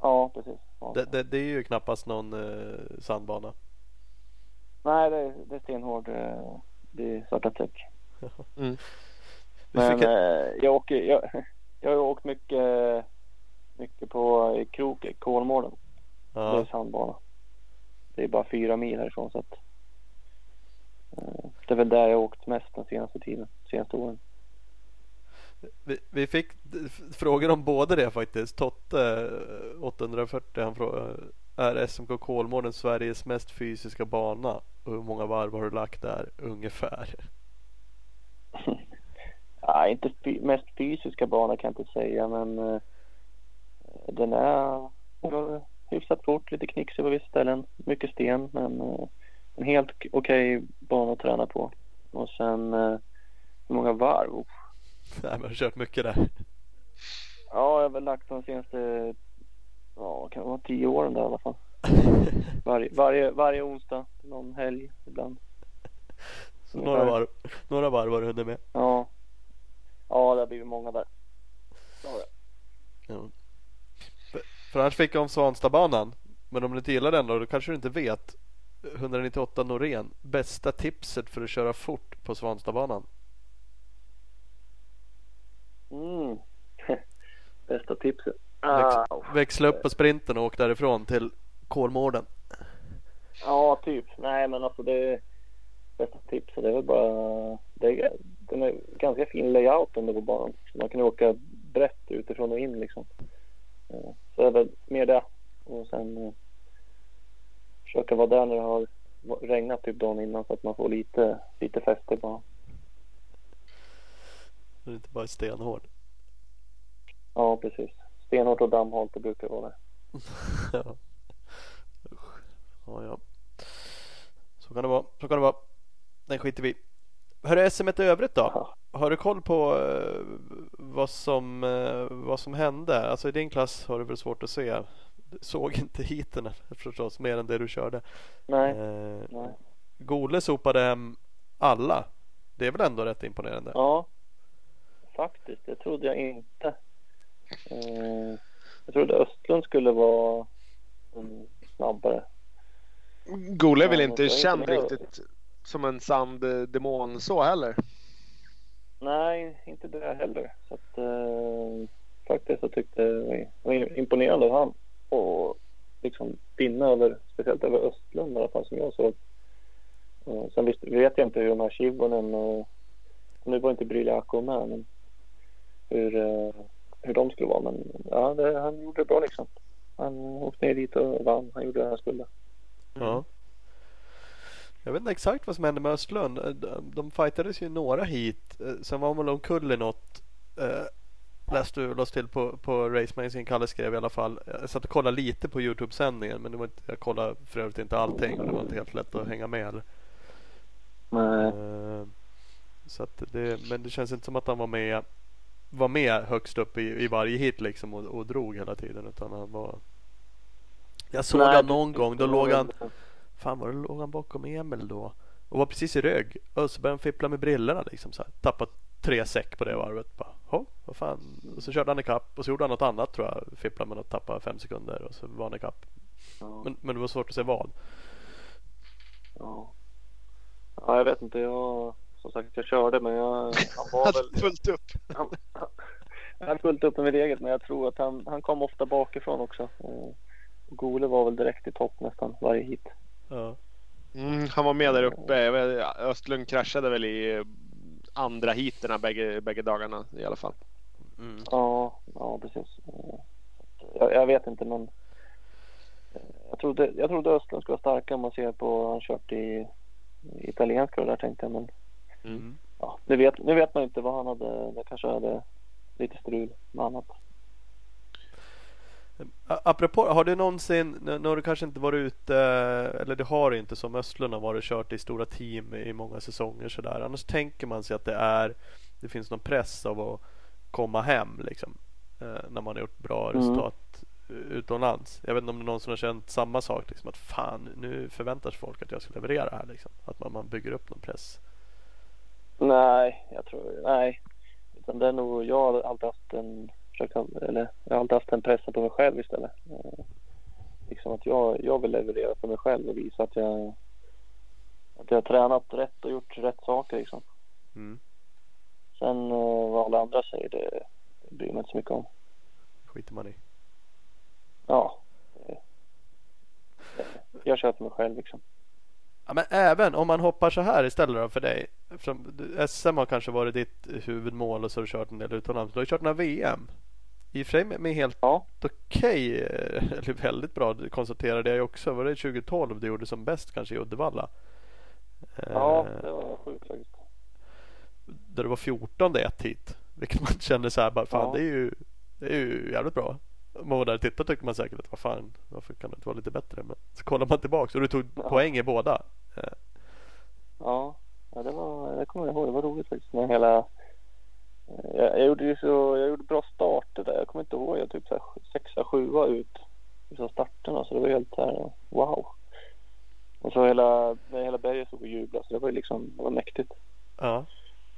Ja precis. Ja. Det, det, det är ju knappast någon eh, sandbana. Nej det, är- det är stenhård. eh, Det är svarta streck. (laughs) Mm. Men fick, eh, jag åker, jag, (laughs) jag har ju åkt mycket, mycket på i Kolmården. Det är ja, sandbana. Det är bara fyra mil härifrån så att eh, det är väl där jag åkt mest den senaste tiden, senaste åren. vi, vi fick frågor om både det faktiskt. Totte eh, 840 han frågade är SMK Kolmården Sveriges mest fysiska bana? Och hur många varv har du lagt där ungefär? (laughs) Ja, inte mest fysiska bana kan jag inte säga men eh, den är hyfsat fort, lite knixig på vissa ställen, mycket sten men eh, en helt okej bana att träna på. Och sen eh, hur många varv? Oh. (laughs) Nej, men har kört mycket där. Ja, jag har väl lagt de senaste ja, kan det vara tio åren där i alla fall. (laughs) Varje, varje, varje onsdag, någon helg ibland. Så några varv, några varv har du hunnit med. Ja. Ja, det har blivit många där. Ja. För, annars fick jag om Svanstabanan. Men om du inte gillar den då, då kanske du inte vet. 198 Norén. Bästa tipset för att köra fort på Svanstabanan. Mm. (laughs) Bästa tipset. Väx, Ah, växla upp på sprinten och åk därifrån till Kolmården. ja, typ. Nej, men alltså det bästa tipset det är väl bara det är, den är ganska fin layout ändå på banan. Man kan åka brett utifrån och in liksom. Eh, Så det är väl mer det. Och sen eh, försöka vara där när det har regnat typ dagen innan så att man får lite, lite fäste på. Det är inte bara stenhård. Ja, precis. Stenhårt och dammhalt, det brukar vara det. (laughs) ja. Ja, ja. Så kan det vara. Så kan det vara. Den skiter vi. Hur SM i övrigt då? Ja. Har du koll på eh, vad som, eh, vad som hände? Alltså i din klass har du väl svårt att se. Du såg inte hiten (laughs) förstås mer än det du körde. Nej, Eh, nej. Gole sopade hem alla. Det är väl ändå rätt imponerande? Ja, faktiskt. Det trodde jag inte. Eh, jag trodde Östlund skulle vara mm, snabbare. Gole är väl inte känd riktigt som en sanddemon så heller. Nej, inte det heller. Så att, eh, faktiskt så tyckte jag det var imponerande av han. Och liksom vinna över, speciellt över Östlund i alla fall som jag såg. Eh, sen visst, vet jag inte hur de här Chivonen och nu var inte Briljako med men hur, eh, hur de skulle vara. Men ja, det, han gjorde det bra liksom. Han åkte ner dit och vann. Han gjorde det han skulle. Ja. Jag vet inte exakt vad som hände med Östlund. Eh, De, de fightades ju några hit. Eh, Sen var väl omkull i något. Eh, läste du oss till på, på Race Magazine. Kalle skrev i alla fall. Jag satt och kollade lite på Youtube-sändningen. Men det var inte, jag kollade för övrigt inte allting. Och det var inte helt lätt att hänga med. heller. Nej. Så det, men det känns inte som att han var med var med högst upp i, i varje hit liksom och, och drog hela tiden utan han var Jag såg Nej, han någon gång då låg han väl- Fan var det låg han bakom Emil då? Och var precis i rygg. Och så började han fippla med brillorna liksom så här. Tappat tre säck på det varvet. Bara, "Hå, vad fan. Och så körde han ikapp och så gjorde han något annat tror jag. Fippla med något, tappa fem sekunder och så var han ikapp. Ja. Men, men det var svårt att se vad. Ja. ja, jag vet inte. Jag, som sagt, jag körde men jag, han var väl... Fullt upp. Han, han, jag hade fullt upp med mitt eget men jag tror att han, han kom ofta bakifrån också. Eh, Gole var väl direkt i topp nästan varje hit. Ja. Mm, han var med där uppe. Östlund kraschade väl i eh, andra heaterna bägge, bägge dagarna i alla fall. Mm. Ja, ja precis. Jag, jag vet inte men eh, jag trodde, jag trodde Östlund skulle vara starkare om man ser på han kört i, i italienska och där tänkte jag men Mm. ja, nu, vet, nu vet man inte vad han hade. Det kanske hade lite strul med annat. Apropå, har du någonsin, nu har du kanske inte varit ute, eller det har inte som Östlund har varit kört i stora team i många säsonger sådär. Annars tänker man sig att det är, det finns någon press av att komma hem liksom. eh, När man har gjort bra Mm. resultat eh, utomlands. Jag vet inte om det är någon som har känt samma sak liksom att fan nu förväntar sig folk att jag ska leverera här liksom. Att man, man bygger upp någon press. Nej, jag tror nej. Utan det är nog, jag har alltid haft en, försökt, eller jag har alltid haft en press på mig själv istället. Eh, liksom att jag, jag vill leverera för mig själv och visa att jag, att jag har tränat rätt och gjort rätt saker liksom. Mm. Sen eh, vad alla andra säger det, det bryr mig inte så mycket om. Skiter man i. Ja. eh, Jag kör för mig själv liksom. Ja, men även om man hoppar så här istället då för dig. Eftersom SM har kanske varit ditt huvudmål och så har du kört en del utomlands. Du har kört några VM. I och för sig med, helt Ja. okej, eh, eller väldigt bra det konstaterade jag också. Var det 2012 du gjorde som bäst kanske i Uddevalla? Ja, Eh, det var sjukt faktiskt. Där du var 14 ett hit. Vilket man kände så här bara, fan Ja. det är ju Det är ju jävligt bra. Om man var där och tittade tyckte man säkert att vad fan varför kan det inte vara lite bättre? Men så kollar man tillbaks och du tog Ja. poäng i båda. Eh, Ja, ja det, var, det kommer jag ihåg. Det var roligt faktiskt. Med hela, jag, jag gjorde ju så, jag gjorde bra starter där. Jag kommer inte ihåg. Jag typ så här sexa, sjua ut i så starterna. Så det var helt så här, wow. Och så hela, hela berget stod och jublade. Så det var liksom, det var mäktigt. Ja.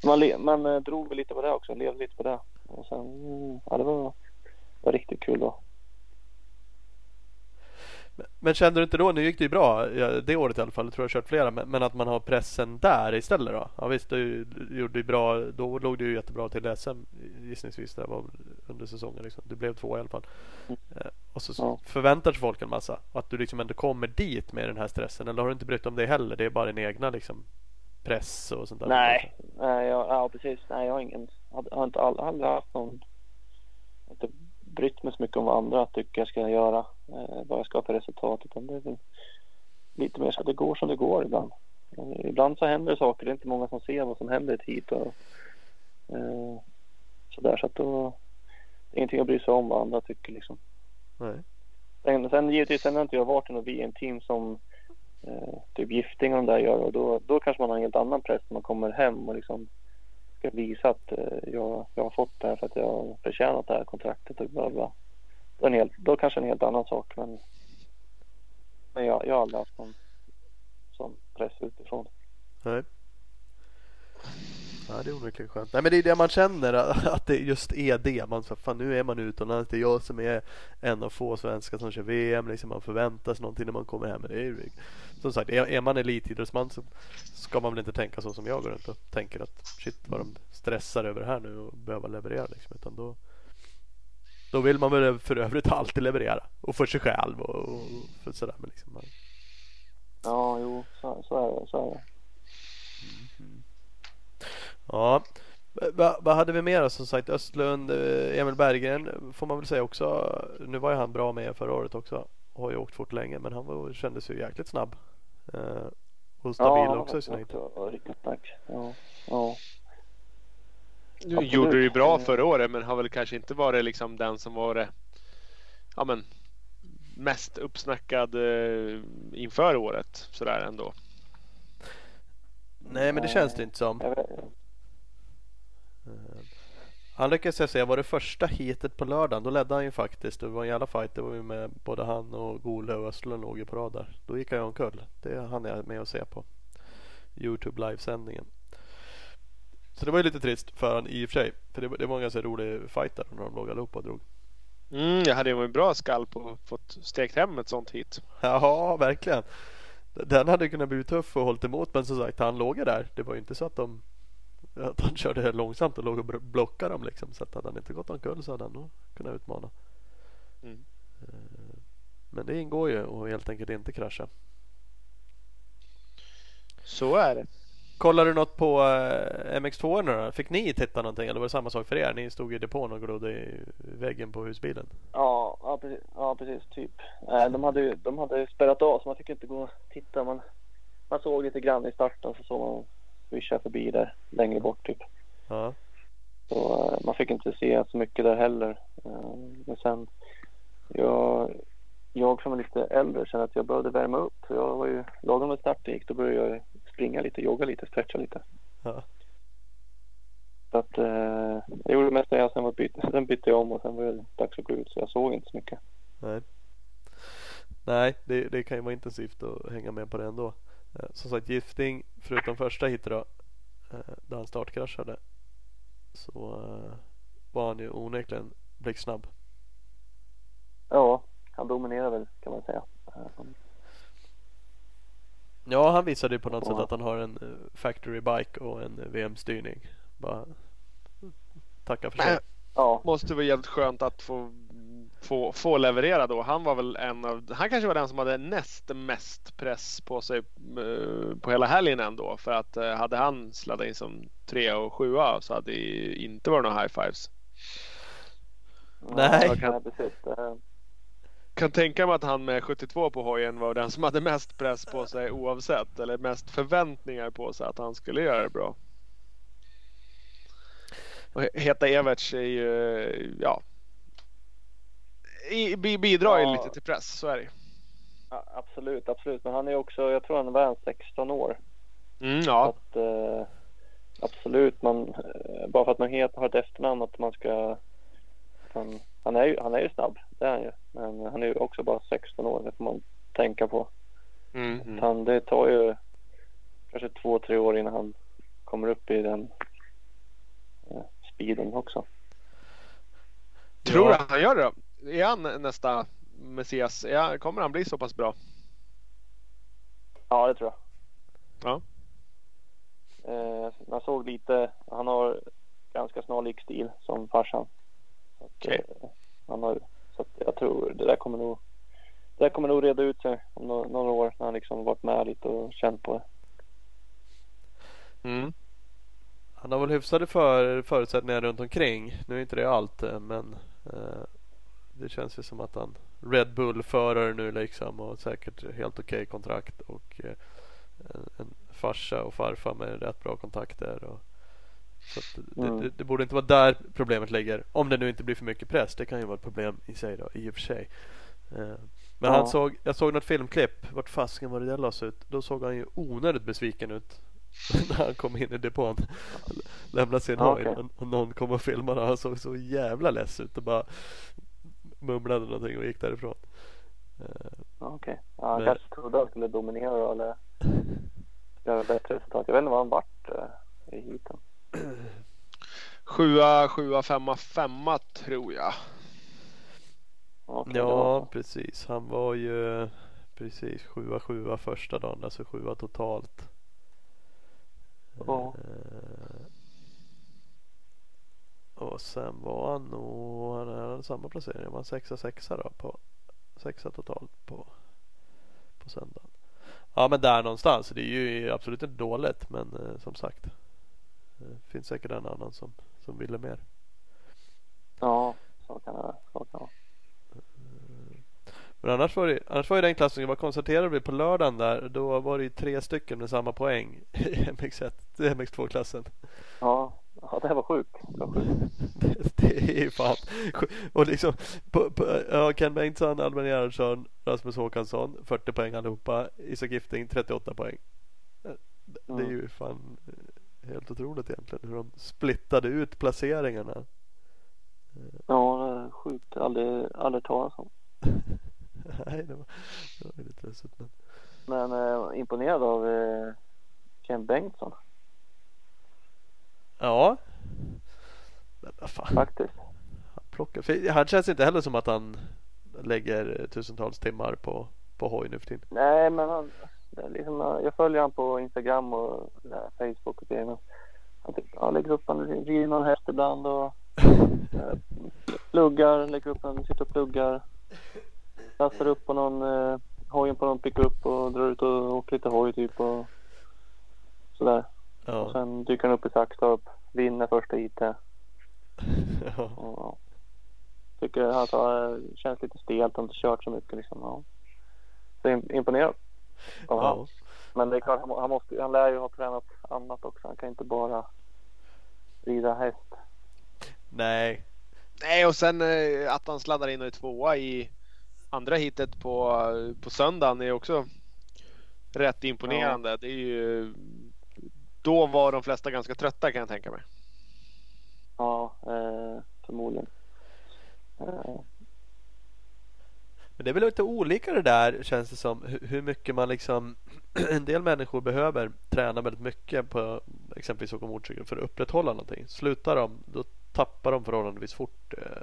Man, man eh, drog väl lite på det också. Levde lite på det. Och sen, mm, ja det var, det var riktigt kul då. Men- kände du inte då, nu gick det ju bra det året i alla fall, jag tror jag kört flera, men, att man har pressen där istället då? Ja visst, du, gjorde ju bra, då låg du ju jättebra till SM gissningsvis, det var under säsongen liksom. Du blev två i alla fall. Mm. Eh, och så Ja. förväntar sig folk en massa, och att du liksom ändå kommer dit med den här stressen, eller har du inte brytt om det heller? Det är bara din egna liksom press och sånt där? Nej, nej jag, ja precis. Nej, jag har ingen, har, har inte all, aldrig haft någon, inte brytt mig så mycket om vad andra tycker jag ska göra, eh, vad jag ska ha för resultat. Utan det är väl lite mer så att det går som det går ibland. Eh, ibland så händer det saker, det är inte många som ser vad som händer i ett heat och eh, sådär. Så att då, ingenting att bry sig om vad andra tycker liksom. Nej. Sen, sen givetvis, sen har inte jag varit i något VM-team som eh, typ Gifting och de där gör och då, då kanske man har en helt annan press när man kommer hem och liksom ska visa att eh, jag, jag har fått det här för att jag har förtjänat det här kontraktet och bla bla. Då, en helt, då kanske en helt annan sak men, men jag, jag har aldrig haft någon sån press utifrån. Nej. Ja, det är onekligen skönt. Nej, men det är det man känner att det just är det. Man fan, nu är man utomlands. Det är jag som är en av få svenskar som kör VM. Liksom man förväntas någonting när man kommer hem. Men det är, som sagt, är, är man elitidrottsman så ska man väl inte tänka så som jag går runt och tänker att shit vad de stressar över här nu och behöver leverera liksom. Utan då, då vill man väl för övrigt alltid leverera. Och för sig själv och, och för sådär. Men liksom man... Ja, jo, så, så är det. Så är det. Ja, vad va hade vi mer som sagt? Östlund, eh, Emil Berggren får man väl säga också. Nu var ju han bra med förra året också. Har ju åkt fort länge men han var, kändes ju jäkligt snabb. Eh, och stabil ja, också i sin höjd. Ja, riktigt tack. Ja, ja. Nu Absolut. gjorde det ju bra förra året men har väl kanske inte varit liksom den som var ja, men, mest uppsnackad eh, inför året sådär ändå. Nej men det känns det inte som. Eh, Han lyckades jag säga var det första heatet på lördagen. Då ledde han ju faktiskt. Det var en jävla fight. Det var ju med både han och Gole och Östlund låg ju på rad där. Då gick han ju omkull. Det hann jag med att se på Youtube livesändningen. Så det var ju lite trist för han i och för sig. För det, det var en ganska rolig fight där när de låg allihopa och drog. Mm, jag hade ju en bra skalp och fått stekt hem ett sånt hit. Ja, verkligen. Den hade kunnat bli tuff och hållit emot. Men som sagt, han låg ju där. Det var ju inte så att de (laughs) att han körde långsamt och låg och blockade dem liksom. Så att hade han inte gått omkull så hade han nog kunnat utmana. Mm. Eh, Men det ingår ju och helt enkelt inte krascha. Så är det. Kollar du något på eh, MX2 nu då? Fick ni titta någonting eller var det samma sak för er? Ni stod i depån och glodde i väggen på husbilen. Ja, ja, precis, ja, precis typ. Eh, de, hade ju, de hade ju spärrat av så man fick inte gå och titta. Man, man såg lite grann i starten så såg man swisha förbi där längre bort typ. Ja. Så eh, man fick inte se så mycket där heller. Eh, men sen, jag, jag som är lite äldre känner att jag behövde värma upp. Så jag var ju, lagom när starten gick då började jag springa lite, jogga lite, stretcha lite. ja. Så att eh, jag gjorde det jag sen, var byt, (laughs) sen bytte jag om och sen var det dags att gå ut så jag såg inte så mycket. Nej. Nej, det, det kan ju vara intensivt att hänga med på det ändå. Eh, Som sagt, Gifting, förutom första hit då, eh, där han startkraschade, så eh, var han ju onekligen blixtsnabb. Ja, han dominerar väl kan man säga. Ja, han visade ju på något Ja. sätt att han har en factory bike och en VM-styrning. Bara tacka för sig. Ja, måste vara jävligt skönt att få, få, få leverera då. Han var väl en av, han kanske var den som hade näst mest press på sig eh, på hela helgen ändå. För att eh, hade han sladdat in som trea och sjua så hade det ju inte varit några high fives. Nej. Det, Kan tänka mig att han med 72 på hojen var den som hade mest press på sig oavsett. Eller mest förväntningar på sig att han skulle göra det bra. Och Heta Everts är ju, ja. Bidrar ju Ja. lite till press, så är det ja, absolut, absolut. Men han är också, jag tror han var en 16 år. Mm, ja. Att, eh, absolut, man, eh, bara för att man het, har ett efternamn att man ska... Han, han, är ju, han är ju snabb, det är han ju. Men han är ju också bara 16 år, det får man tänka på. Mm, mm. Han, det tar ju kanske två, tre år innan han kommer upp i den eh, speeden också. Tror Ja. du han gör det då? Är han nästa Messias? Är han, kommer han bli så pass bra? Ja, det tror jag. Ja. Eh, man såg lite, han har ganska snarlik stil som farsan. Okej. eh, han har, så att jag tror det där kommer nog det där kommer nog reda ut sig om några, några år när han liksom varit med lite och känt på det. Mm. Han har väl hyfsade för, förutsättningar runt omkring. Nu är inte det allt eh, men eh, det känns ju som att han Red Bull-förare nu liksom och säkert helt okej okay kontrakt och eh, en, en farsa och farfar med rätt bra kontakter. Och, så det, mm. det, det, borde inte vara där problemet ligger. Om det nu inte blir för mycket press. Det kan ju vara ett problem i sig då, i och för sig. Eh, men ja. han såg, jag såg något filmklipp. Vart fasken var det där lades ut? Då såg han ju onödigt besviken ut. (laughs) när han kom in i depån. Lämnade sin ja, hoj okay. och någon kom och filmade. Han såg så jävla less ut och bara mumlade någonting och gick därifrån. Eh, Okej. Okay. Ja, han men... kanske trodde han skulle dominera eller (laughs) göra bättre resultat. Jag vet inte vad han vart uh, i heaten. (clears throat) Sjua, sjua, femma, femma tror jag. Okay, ja, precis. Han var ju precis sjua, sjua första dagen, alltså sjua totalt. Ja. Eh, och sen var han nog, han hade samma placering, han var sexa, sexa då på sexa totalt på, på söndagen. Ja men där någonstans, det är ju absolut inte dåligt men eh, som sagt. Det eh, finns säkert en annan som, som ville mer. Ja, så kan det, så kan det vara. Men annars var, det, annars var ju den klassen, vad konstaterade vi på lördagen där, då var det ju tre stycken med samma poäng i MX1, MX2-klassen. Ja, ja, det var sjukt. Det, var sjukt. det, (laughs) det är fan Och liksom, på, på, ja, Ken Bengtsson, Albin Gerhardsson, Rasmus Håkansson, 40 poäng allihopa. Isak Gifting, 38 poäng. Det är mm. ju fan helt otroligt egentligen hur de splittade ut placeringarna. Ja, sjukt. Aldrig, aldrig talas om. (laughs) Nej, det var, det var lite ledset. Men, men eh, imponerad av eh, Ken Bengtsson. Ja. Men vad fan. Faktiskt. Han, plockar, för han känns inte heller som att han lägger tusentals timmar på, på hoj nu för tiden. Nej, men han, liksom, jag följer han på Instagram och ja, Facebook och. Men han, typ, han lägger upp, han rider någon häst ibland och eh, pluggar, lägger upp, han sitter och pluggar lastar upp på någon eh, hojen på någon pickup och drar ut och åker lite hoj typ och sådär. Ja. Och sen dyker han upp i Saxtorp, vinner första IT. (laughs) ja. Och, tycker alltså, det känns lite stelt, har inte kört så mycket liksom. Ja. Så imponerad av ja. Men det är klart, han, måste, han lär ju ha tränat annat också. Han kan inte bara rida häst. Nej. Nej, och sen eh, att han sladdar in och är tvåa i andra hitet på, på söndagen är också rätt imponerande. Ja. Det är ju, då var de flesta ganska trötta kan jag tänka mig. Ja, eh, förmodligen. Eh. Men det är väl lite olika det där känns det som. Hur mycket man liksom (clears throat) En del människor behöver träna väldigt mycket på exempelvis åka motorcykel för att upprätthålla någonting. Slutar de då tappar de förhållandevis fort eh,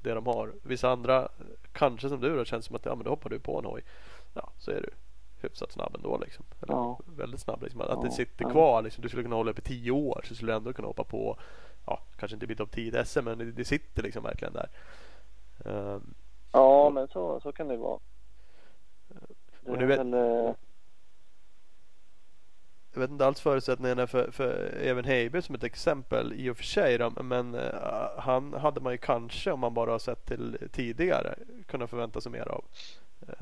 det de har. Vissa andra, kanske som du då, känns som att ja, men då hoppar du på en hoj. Ja, så är du hyfsat snabb ändå liksom. Eller ja. väldigt snabb liksom. Att ja. det sitter kvar liksom. Du skulle kunna hålla upp i tio år så skulle du ändå kunna hoppa på ja, kanske inte bli topp 10 SM men det, det, sitter liksom verkligen där. Um, ja, men så, så kan det vara. Det och nu vet, väl, eh, jag vet inte alls förutsättningarna för, för Even Heiby som ett exempel i och för sig. Då, men uh, han hade man ju kanske om man bara har sett till tidigare kunnat förvänta sig mer av. Uh,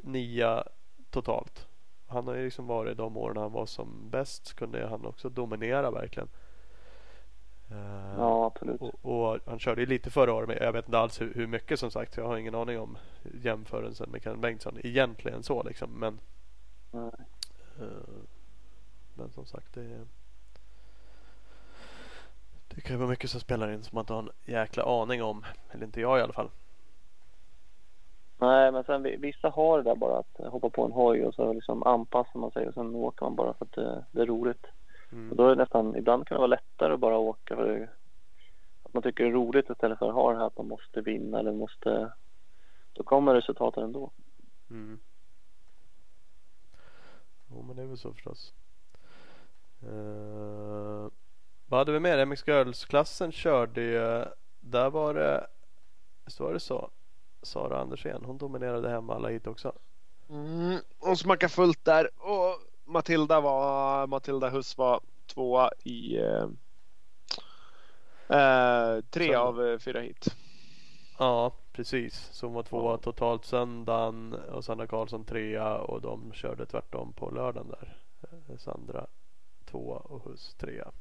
nia totalt. Han har ju liksom varit de åren han var som bäst kunde han också dominera verkligen. Uh, ja absolut. Och, och, han körde ju lite förra året men jag vet inte alls hur, hur, mycket som sagt. Jag har ingen aning om jämförelsen med Ken Bengtsson egentligen så liksom. Men Nej. Eh, men som sagt det Det kan ju vara mycket som spelar in som man inte har en jäkla aning om. Eller inte jag i alla fall. Nej men sen vissa har det där bara att hoppa på en hoj och så liksom anpassar man sig och sen åker man bara för att det, det är roligt. Mm. Och då är det nästan, ibland kan det vara lättare att bara åka för det, att man tycker det är roligt istället för att ha det här att man måste vinna eller måste då kommer resultaten ändå. Mm. Jo men det är väl så förstås. Uh, vad hade vi mer? MX Girls-klassen körde ju. Där var det. Visst var det så? Sara Andersén. Hon dominerade hemma alla hit också. Mm, hon smackade fullt där. Och Matilda var Matilda Huss var tvåa i eh, eh, tre Så. av eh, fyra hit. Ja, precis. Så hon var tvåa totalt söndagen och Sandra Karlsson trea och de körde tvärtom på lördagen där. Eh, Sandra tvåa och Huss trea.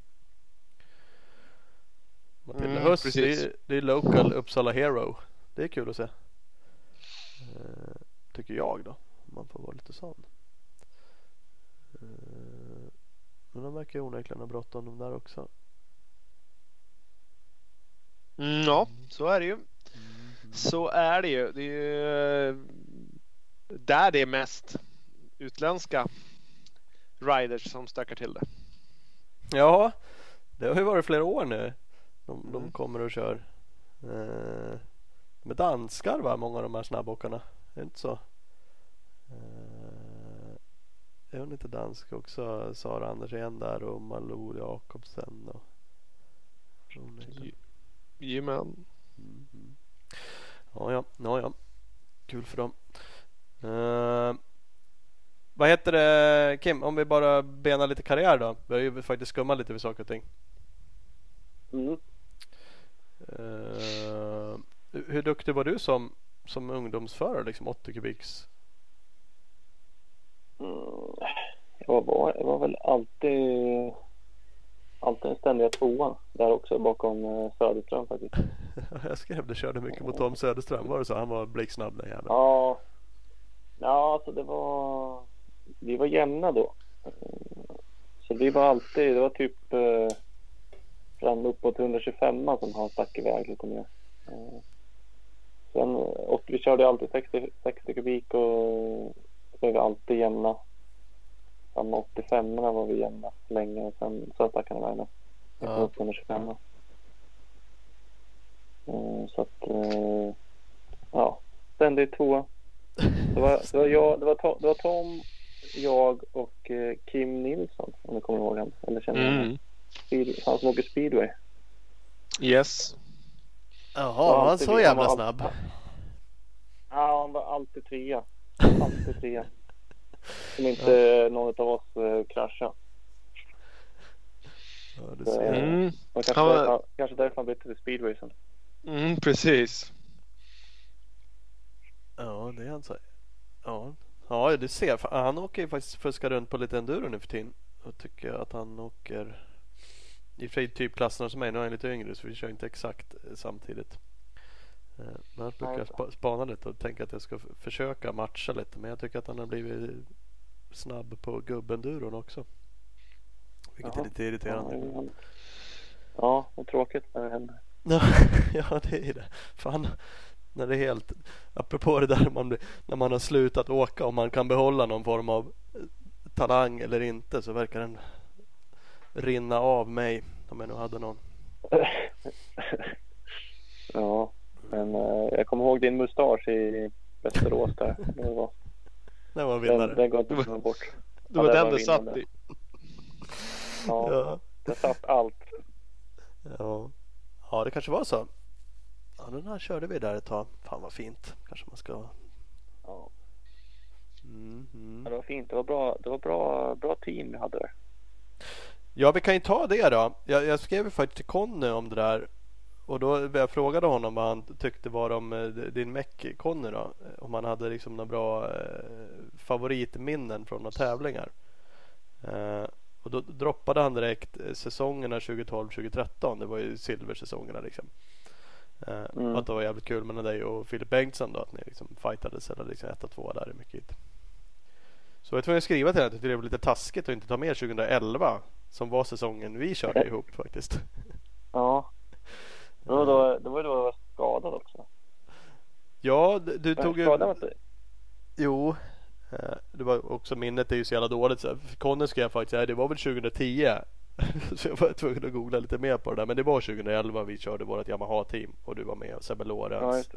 Matilda Mm, Huss, det är, det är local Uppsala Hero. Det är kul att se. Eh, tycker jag då. Om man får vara lite sån. Eh, men de verkar ju onekligen ha bråttom de där också. Mm, ja, så är det ju. Så är det ju. Det är ju eh, där det är mest utländska riders som stökar till det. Ja, det har ju varit flera år nu. De, de Mm. kommer och kör. Eh, med danskar va, många av de här snabbåkarna. Är det inte så? Eh, är hon inte dansk också? Sara Andersén där och Malou Jakobsen. Och... Är Jajamän. Mm, mm. Ja, ja, ja, ja. Kul för dem. Eh, vad heter det Kim, om vi bara benar lite karriär då. Vi har ju faktiskt skummat lite vid saker och ting. Mm. Eh, hur duktig var du som, som ungdomsförare, liksom 80 kubiks? Mm. Jag, var, jag var väl alltid, alltid den ständiga tvåan där också bakom eh, Söderström faktiskt. (laughs) Jag skrev det, körde mycket mot Tom Söderström. Var det så? Han var blixtsnabb den jäveln. Ja, ja alltså det var, vi var jämna då. Eh, Så vi var alltid, det var typ eh, fram uppåt 125 som han stack iväg lite mer. Sen, och vi körde alltid 60, 60 kubik och vi alltid jämna. Samma 85 var vi jämna länge och sen så han då. Vi kom upp 125 eh, Så att, eh, ja, ständigt tvåa. Det var, det var, jag, det var, Tom, det var Tom, jag och eh, Kim Nilsson om du kommer ihåg honom. Eller känner? Mm. Speed, han som åker speedway. Yes. Jaha, Ja, var han så jävla han var snabb? Ja, han var alltid trea. Alltid trea. Som inte någon av oss eh, kraschade. Ja, ser. Mm. Kanske, Han var- därför, kanske därför han bytte till speedway sen. Mm, precis. Ja, det är han så. Ja, ja du ser. Han åker ju faktiskt fuska runt på lite enduro nu för tiden. Och tycker att han åker i och för sig typ klasserna som mig. Nu är han lite yngre så vi kör inte exakt eh, samtidigt. Eh, Men han brukar spa- spana lite och tänka att jag ska försöka matcha lite. Men jag tycker att han har blivit snabb på gubbenduron också. Vilket Jaha. är lite irriterande. Ja, är tråkigt när det händer. (laughs) ja det är det. Fan, när det är helt apropå det där man blir, när man har slutat åka och man kan behålla någon form av eh, talang eller inte så verkar den rinna av mig om jag nu hade någon. (laughs) ja, men eh, jag kommer ihåg din mustasch i Västerås där. Det var, Det var en den, vinnare. den går inte att bort. Det var Ja, den var du satt i. Ja, Ja. det satt allt. Ja. ja, det kanske var så. Ja, den här körde vi där ett tag. Fan vad fint. Kanske man ska. Ja, Mm, mm. det var fint. Det var bra, det var bra, bra team vi hade där. Ja, vi kan ju ta det då. Jag, jag skrev ju faktiskt till Conny om det där. Och då jag frågade honom vad han tyckte var om eh, din meck Conny då. Eh, Om han hade liksom några bra eh, favoritminnen från några tävlingar. Och då droppade han direkt säsongerna 2012-2013. Det var ju silversäsongerna liksom. Mm. Att det var jävligt kul med dig och Filip Bengtsson då. Att ni liksom fightades eller liksom ett och två där i mycket hit. Så jag var tvungen att skriva till henne att det blev lite taskigt att inte ta med 2011 som var säsongen vi körde ihop faktiskt. (laughs) Ja. Det var då, det var då jag var skadad också. Ja, du, du tog ju... inte Jo. eh, Det var också minnet är ju så jävla dåligt. så här, Conny skrev faktiskt "Nej, det var väl 2010. (laughs) Så jag var tvungen att googla lite mer på det där. Men det var 2011 vi körde vårt Yamaha-team och du var med Sebbe Ja, Lorenz,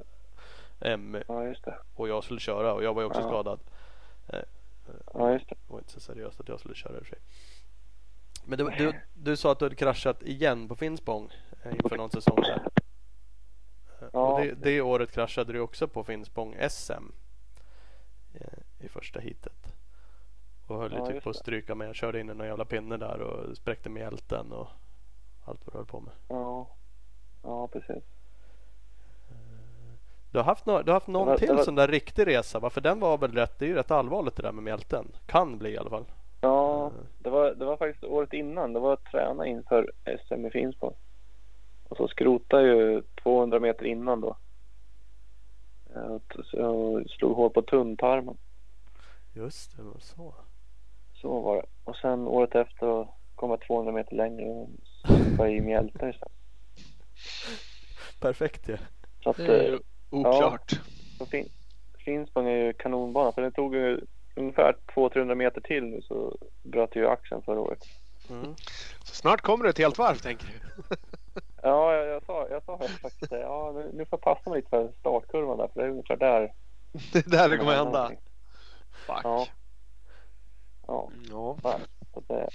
det. Emmy Ja, just det. och jag skulle köra och jag var ju också Ja. skadad. Ja, just det. Det var inte så seriöst att jag skulle köra i och för sig. Men du, du, du sa att du hade kraschat igen på Finspång eh, inför någon säsong där. Eh, Ja. Och det, det året kraschade du också på Finspång SM eh, i första heatet. och höll Ja, typ på att stryka med. Jag körde in i någon jävla pinne där och spräckte mjälten och allt vad du höll på med. Ja. Ja, precis. Du har haft, nå- du har haft någon var- till var- sån där riktig resa va? För den var väl rätt, det är ju rätt allvarligt det där med mjälten. Kan bli i alla fall. Ja, Mm. det var, det var faktiskt året innan. Det var att träna inför SM i Finspång. Och så skrotade jag ju 200 meter innan då. Eh, jag slog hål på tunntarmen. Just det, var så. Så var det. Och sen året efter kom jag 200 meter längre och (laughs) var i mjälten istället. Perfekt. Så att Det är eh, ju oklart. fin, Finspång är ju kanonbana. För det tog ju ungefär 200-300 meter till nu så bröt ju axeln förra året. Mm. Så snart kommer det ett helt varv tänker du? (laughs) Ja, jag, jag sa, jag sa faktiskt det. Ja, nu, nu får jag passa mig lite för startkurvan där. För det är ungefär där. (laughs) Det är där det kommer hända. någonting. Fuck. Ja. Ja, Ja. Så det, det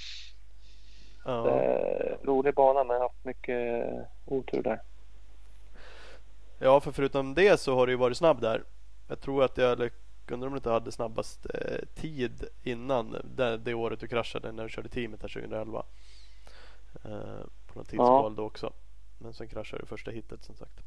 Ja. är en rolig bana men jag har haft mycket otur där. ja, för förutom det så har du ju varit snabb där. Jag tror att jag, undrar om du inte hade snabbast eh, tid innan det, det året du kraschade när du körde teamet här 2011. Eh, på något tidsval då också. Men sen kraschade du första hitet som sagt.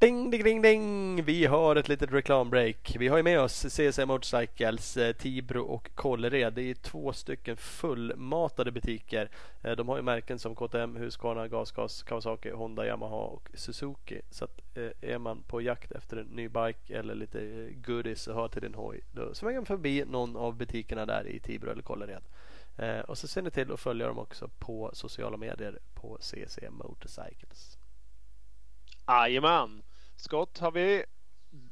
Ding, ding, ding, ding! Vi har ett litet reklambreak. Vi har ju med oss CSM Motorcycles, eh, Tibro och Kållered. Det är två stycken fullmatade butiker. Eh, de har ju märken som KTM, Husqvarna, Gasgas, Kawasaki, Honda, Yamaha och Suzuki. Så att eh, är man på jakt efter en ny bike eller lite goodies att ha till din hoj då svänger man förbi någon av butikerna där i Tibro eller Kållered. Och så ser ni till att följa dem också på sociala medier på CC Motorcycles. Jajamän. Skott har vi.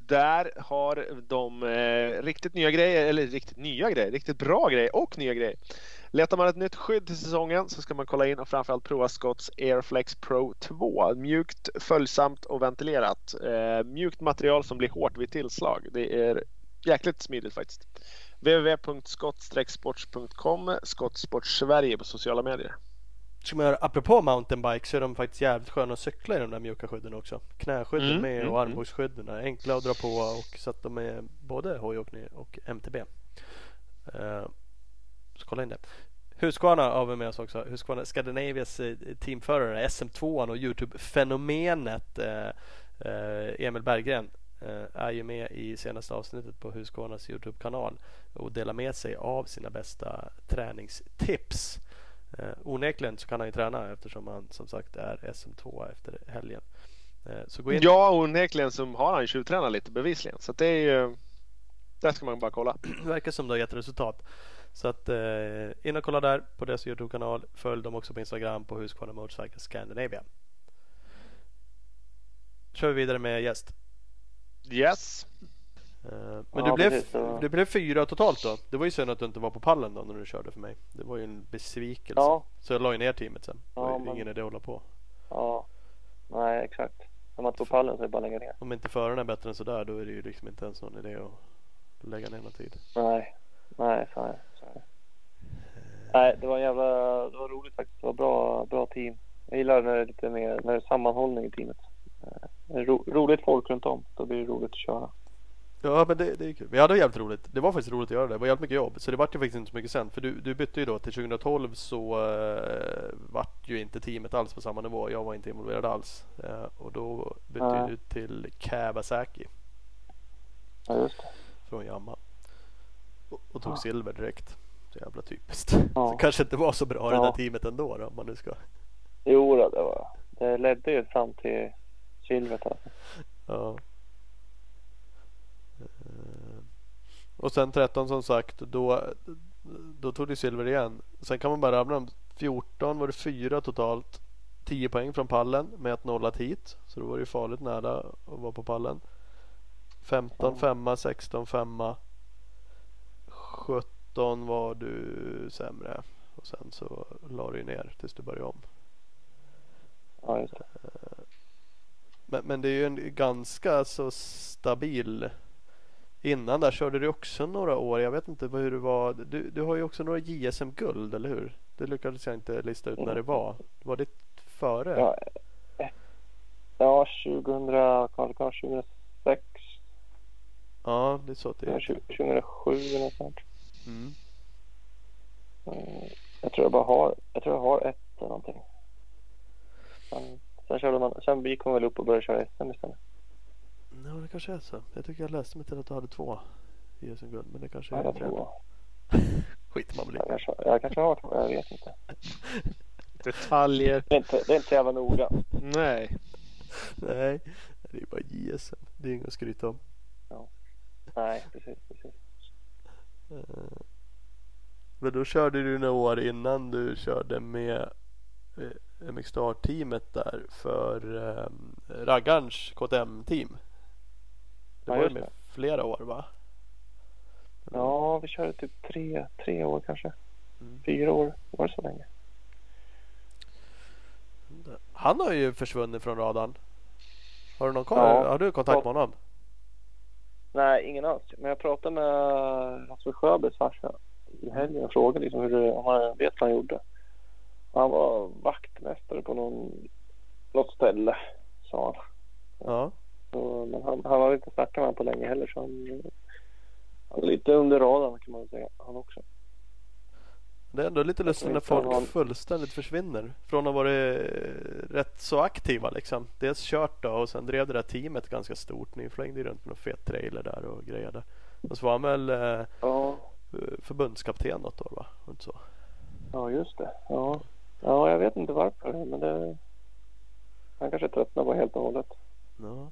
Där har de eh, riktigt nya grejer, eller riktigt nya grejer, riktigt bra grejer och nya grejer. Letar man ett nytt skydd till säsongen så ska man kolla in och framförallt prova Scotts Airflex Pro 2. Mjukt, följsamt och ventilerat. Eh, mjukt material som blir hårt vid tillslag. Det är jäkligt smidigt faktiskt. www.skott-sports.com Skottsport Sverige på sociala medier. Ska man göra, apropå mountainbike så är de faktiskt jävligt sköna att cykla i de där mjuka skydden också. Knäskydden Mm, med mm, och armbågsskydden. är Enkla att dra på och så att de är både hojåkning och MTB. Eh, så kolla in det. Husqvarna har vi med oss också. Husqvarna Scandinavias eh, teamförare SM2 och Youtube-fenomenet eh, eh, Emil Berggren eh, är ju med i senaste avsnittet på Husqvarnas Youtube-kanal och delar med sig av sina bästa träningstips. Eh, onekligen så kan han ju träna eftersom han som sagt är SM2 efter helgen. Eh, så gå in. Ja, onekligen så har han tjuvtränat lite bevisligen. Så det är ju... Där ska man bara kolla. Det (clears throat) verkar som det har gett resultat. Så att eh, in och kolla där på deras Youtube-kanal. Följ dem också på Instagram på Husqvarna Motorcycle Scandinavia. Kör vi vidare med gäst. Yes. Eh, men Ja, du, blev, precis, du blev fyra totalt då. Det var ju synd att du inte var på pallen då när du körde för mig. Det var ju en besvikelse. Ja. Så jag la ju ner teamet sen. Det var Ja, ju men- ingen idé att hålla på. Ja, nej exakt. När man tog pallen så är det bara att lägga ner. Om inte föraren är bättre än sådär då är det ju liksom inte ens någon idé att lägga ner någon tid. Nej, nej så är det. Nej, det var en jävla, det var roligt faktiskt. Det var bra, bra team. Jag gillar när det är lite mer, när det är sammanhållning i teamet. Eh, ro, roligt folk runt om. Då blir det roligt att köra. Ja men det, det är kul. Vi hade jävligt roligt. Det var faktiskt roligt att göra det. Det var jävligt mycket jobb. Så det vart ju faktiskt inte så mycket sen. För du, du bytte ju då till 2012 så uh, vart ju inte teamet alls på samma nivå. Jag var inte involverad alls. Eh, och då bytte Nej. du till Kawasaki Ja, just det. från Yamaha. Och, och tog Ja. silver direkt. Så jävla typiskt. Ja. Så kanske inte var så bra det Ja. där teamet ändå då, om man nu ska. Jo, då, det var Det ledde ju fram till silvret alltså. Ja. Eh, Och sen 13 som sagt, då, då tog du silver igen. Sen kan man bara rabbla dem. 14 var det fyra totalt. 10 poäng från pallen med att nolla hit. Så då var det ju farligt nära att vara på pallen. 15 femma, 16 femma. 17 var du sämre. Och sen så la du ner tills du började om. Ja, just det. Men, men det är ju en ganska så stabil Innan där körde du också några år. Jag vet inte hur det var. Du, du har ju också några JSM-guld, eller hur? Det lyckades jag inte lista ut när det var. Var det före? Ja, eh, ja 2000, kanske 2006, Ja, det är så att det är. 2007 eller något sånt. Mm. Eh, Jag tror jag bara har, jag tror jag har ett eller någonting. Sen, sen, körde man, sen vi kom väl upp och började köra SM istället. Ja, det kanske är så. Jag tycker jag läste mig till att du hade två i SM-guld. Men det kanske Ja, är tre. tror Skiter man väl i. jag, kanske, jag kanske har två, jag vet inte. (laughs) Detaljer. Det är inte, det är inte så jävla noga. Nej. Nej, det är bara JSM. Det är inget att skryta om. Nej, precis, precis. Eh, Men då körde du några år innan du körde med eh, MX Star-teamet där för eh, raggarns KTM-team. Det Ja, var ju just med flera år va? Ja, vi körde typ tre, tre år kanske. Mm. Fyra år. Var det så länge? Han har ju försvunnit från radarn. Har du någon koll? Ja. Har du kontakt med honom? Nej, ingen alls. Men jag pratade med Rasmus Sjöbergs farsa i helgen och frågade liksom hur det, om han vet vad han gjorde. Han var vaktmästare på någon, något ställe, sa han. Ja. Så, men han, han har inte snackat med honom på länge heller så han, han är lite under radarn kan man säga. Han också. Det är ändå lite lustigt när folk han- fullständigt försvinner. Från att ha varit eh, rätt så aktiva liksom. Dels kört då och sen drev det där teamet ganska stort. Ni flängde ju runt med någon fet trailer där och grejade. Och så var han väl eh, Ja, förbundskapten något år va? Inte så? ja just det. Ja. ja, jag vet inte varför men det... Han kanske tröttnade på helt och hållet. Ja.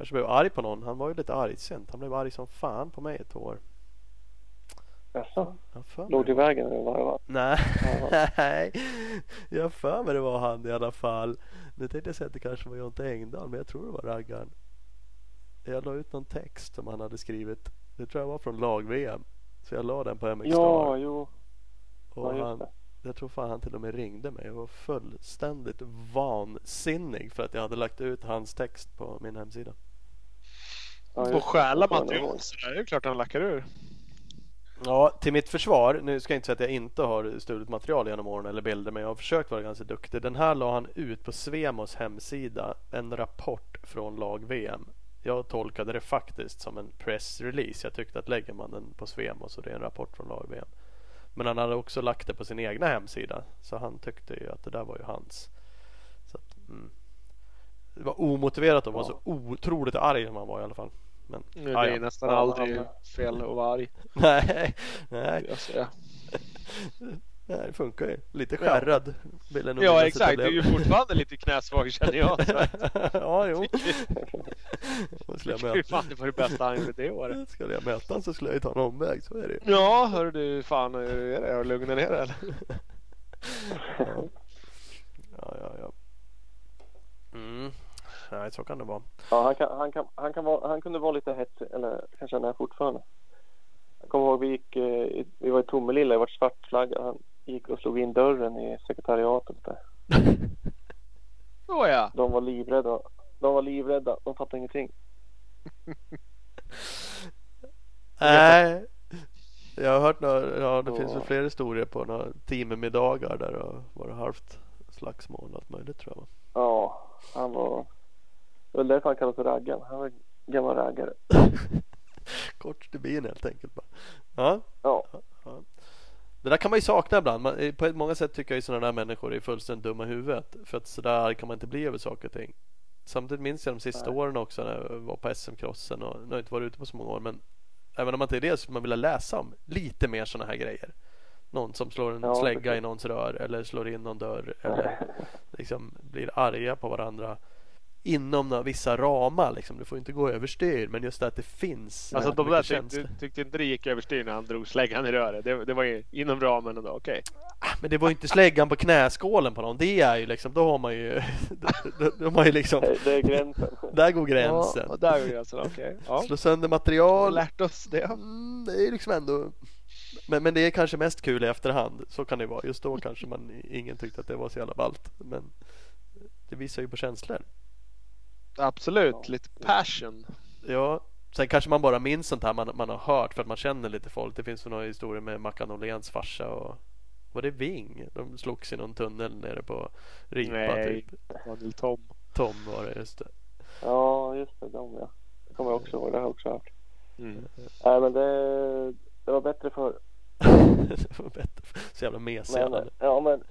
Kanske blev arg på någon. Han var ju lite argsint. Han blev arg som fan på mig ett år. Jaså? Jag Låg det i vägen eller vad det var? Nej, (laughs) nej. Jag för mig det var han i alla fall. Nu tänkte jag säga att det kanske var Jonte Engdahl men jag tror det var raggaren. Jag la ut någon text som han hade skrivit. Det tror jag var från lag-VM. Så jag la den på MX Ja, jo. Och Ja, han, jag tror fan han till och med ringde mig och var fullständigt vansinnig för att jag hade lagt ut hans text på min hemsida. Ja, Och det. stjäla material så där är det klart han lackar ur. Ja, till mitt försvar. Nu ska jag inte säga att jag inte har stulit material genom åren eller bilder, men jag har försökt vara ganska duktig. Den här la han ut på Svemos hemsida, en rapport från lag-VM. Jag tolkade det faktiskt som en pressrelease. Jag tyckte att lägger man den på Svemo så det är en rapport från lag-VM. Men han hade också lagt det på sin egna hemsida, så han tyckte ju att det där var ju hans. Så att, mm. Det var omotiverat att vara så otroligt arg som han var i alla fall. Men, Det ja, är ja. nästan Ja, aldrig fel att vara arg. Nej, nej. (laughs) Nej, det funkar ju. Lite skärrad vill jag nog Ja exakt, du är ju fortfarande lite knäsvag (laughs) känner jag. Ja, jo. (laughs) Och skulle jag Hur möta, fan det var det bästa han gjorde det året. skulle jag möta honom så skulle jag ju ta en omväg. Så är det. Ja, hör du fan hur är det? Har du lugnat ner dig eller? Ja, ja, ja. Mm. Nej, så kan det vara. Ja, han, kan, han, kan, han, kan vara, han kunde vara lite hetsig, eller kanske han är fortfarande. Jag kommer ihåg vi gick, eh, vi var i Tomelilla, det var svartflagga. Han gick och slog in dörren i sekretariatet där. (laughs) Så ja. De var livrädda. De var livrädda, de fattade ingenting. (laughs) Nej. Jag har hört några, ja det Ja. finns väl fler historier på några teammiddagar där det har varit halvt slagsmål och allt möjligt tror jag. Ja, han var... Det var därför han kallades för raggaren. Han var gammal raggare. (laughs) Kort stubin helt enkelt bara. Ja. Ja, Det där kan man ju sakna ibland. Man, eh, på många sätt tycker jag ju sådana där människor är fullständigt dumma i huvudet. För att sådär kan man inte bli över saker och ting. Samtidigt minns jag de sista Nej. åren också när jag var på SM-crossen och nu har jag inte varit ute på så många år. Men även om man inte är det så skulle man vilja läsa om lite mer sådana här grejer. Någon som slår en Ja, slägga precis. i någons rör eller slår in någon dörr (laughs) eller liksom blir arga på varandra inom några vissa ramar. Liksom. Du får inte gå överstyr men just det att det finns Alltså de där tyckte, tyckte inte det gick överstyr när han drog släggan i röret. Det, det var ju inom ramen ändå, okej. Men det var ju inte släggan på knäskålen på någon. Det är ju liksom, då har man ju, (laughs) då, då har man ju liksom, det, är gränsen. där går gränsen. Ja, där är gränsen, okej. Ja. Slå sönder material, lärt oss det. mm, det är ju liksom ändå, men, men det är kanske mest kul i efterhand. Så kan det vara. Just då kanske man, ingen tyckte att det var så jävla ballt. Men det visar ju på känslor. Absolut, Ja. lite passion. Ja, sen kanske man bara minns sånt här man, man har hört för att man känner lite folk. Det finns några historier med Mackan Åhléns farsa och var det Ving? De slogs i någon tunnel nere på Ripa Nej. typ. Daniel Tom. Tom var det, just det. Ja, just det. De ja. Det kommer jag också ihåg. Det har jag också hört. Mm. Nej, men det, det var bättre för det var bättre. Så jävla mesiga. Men, ja, men,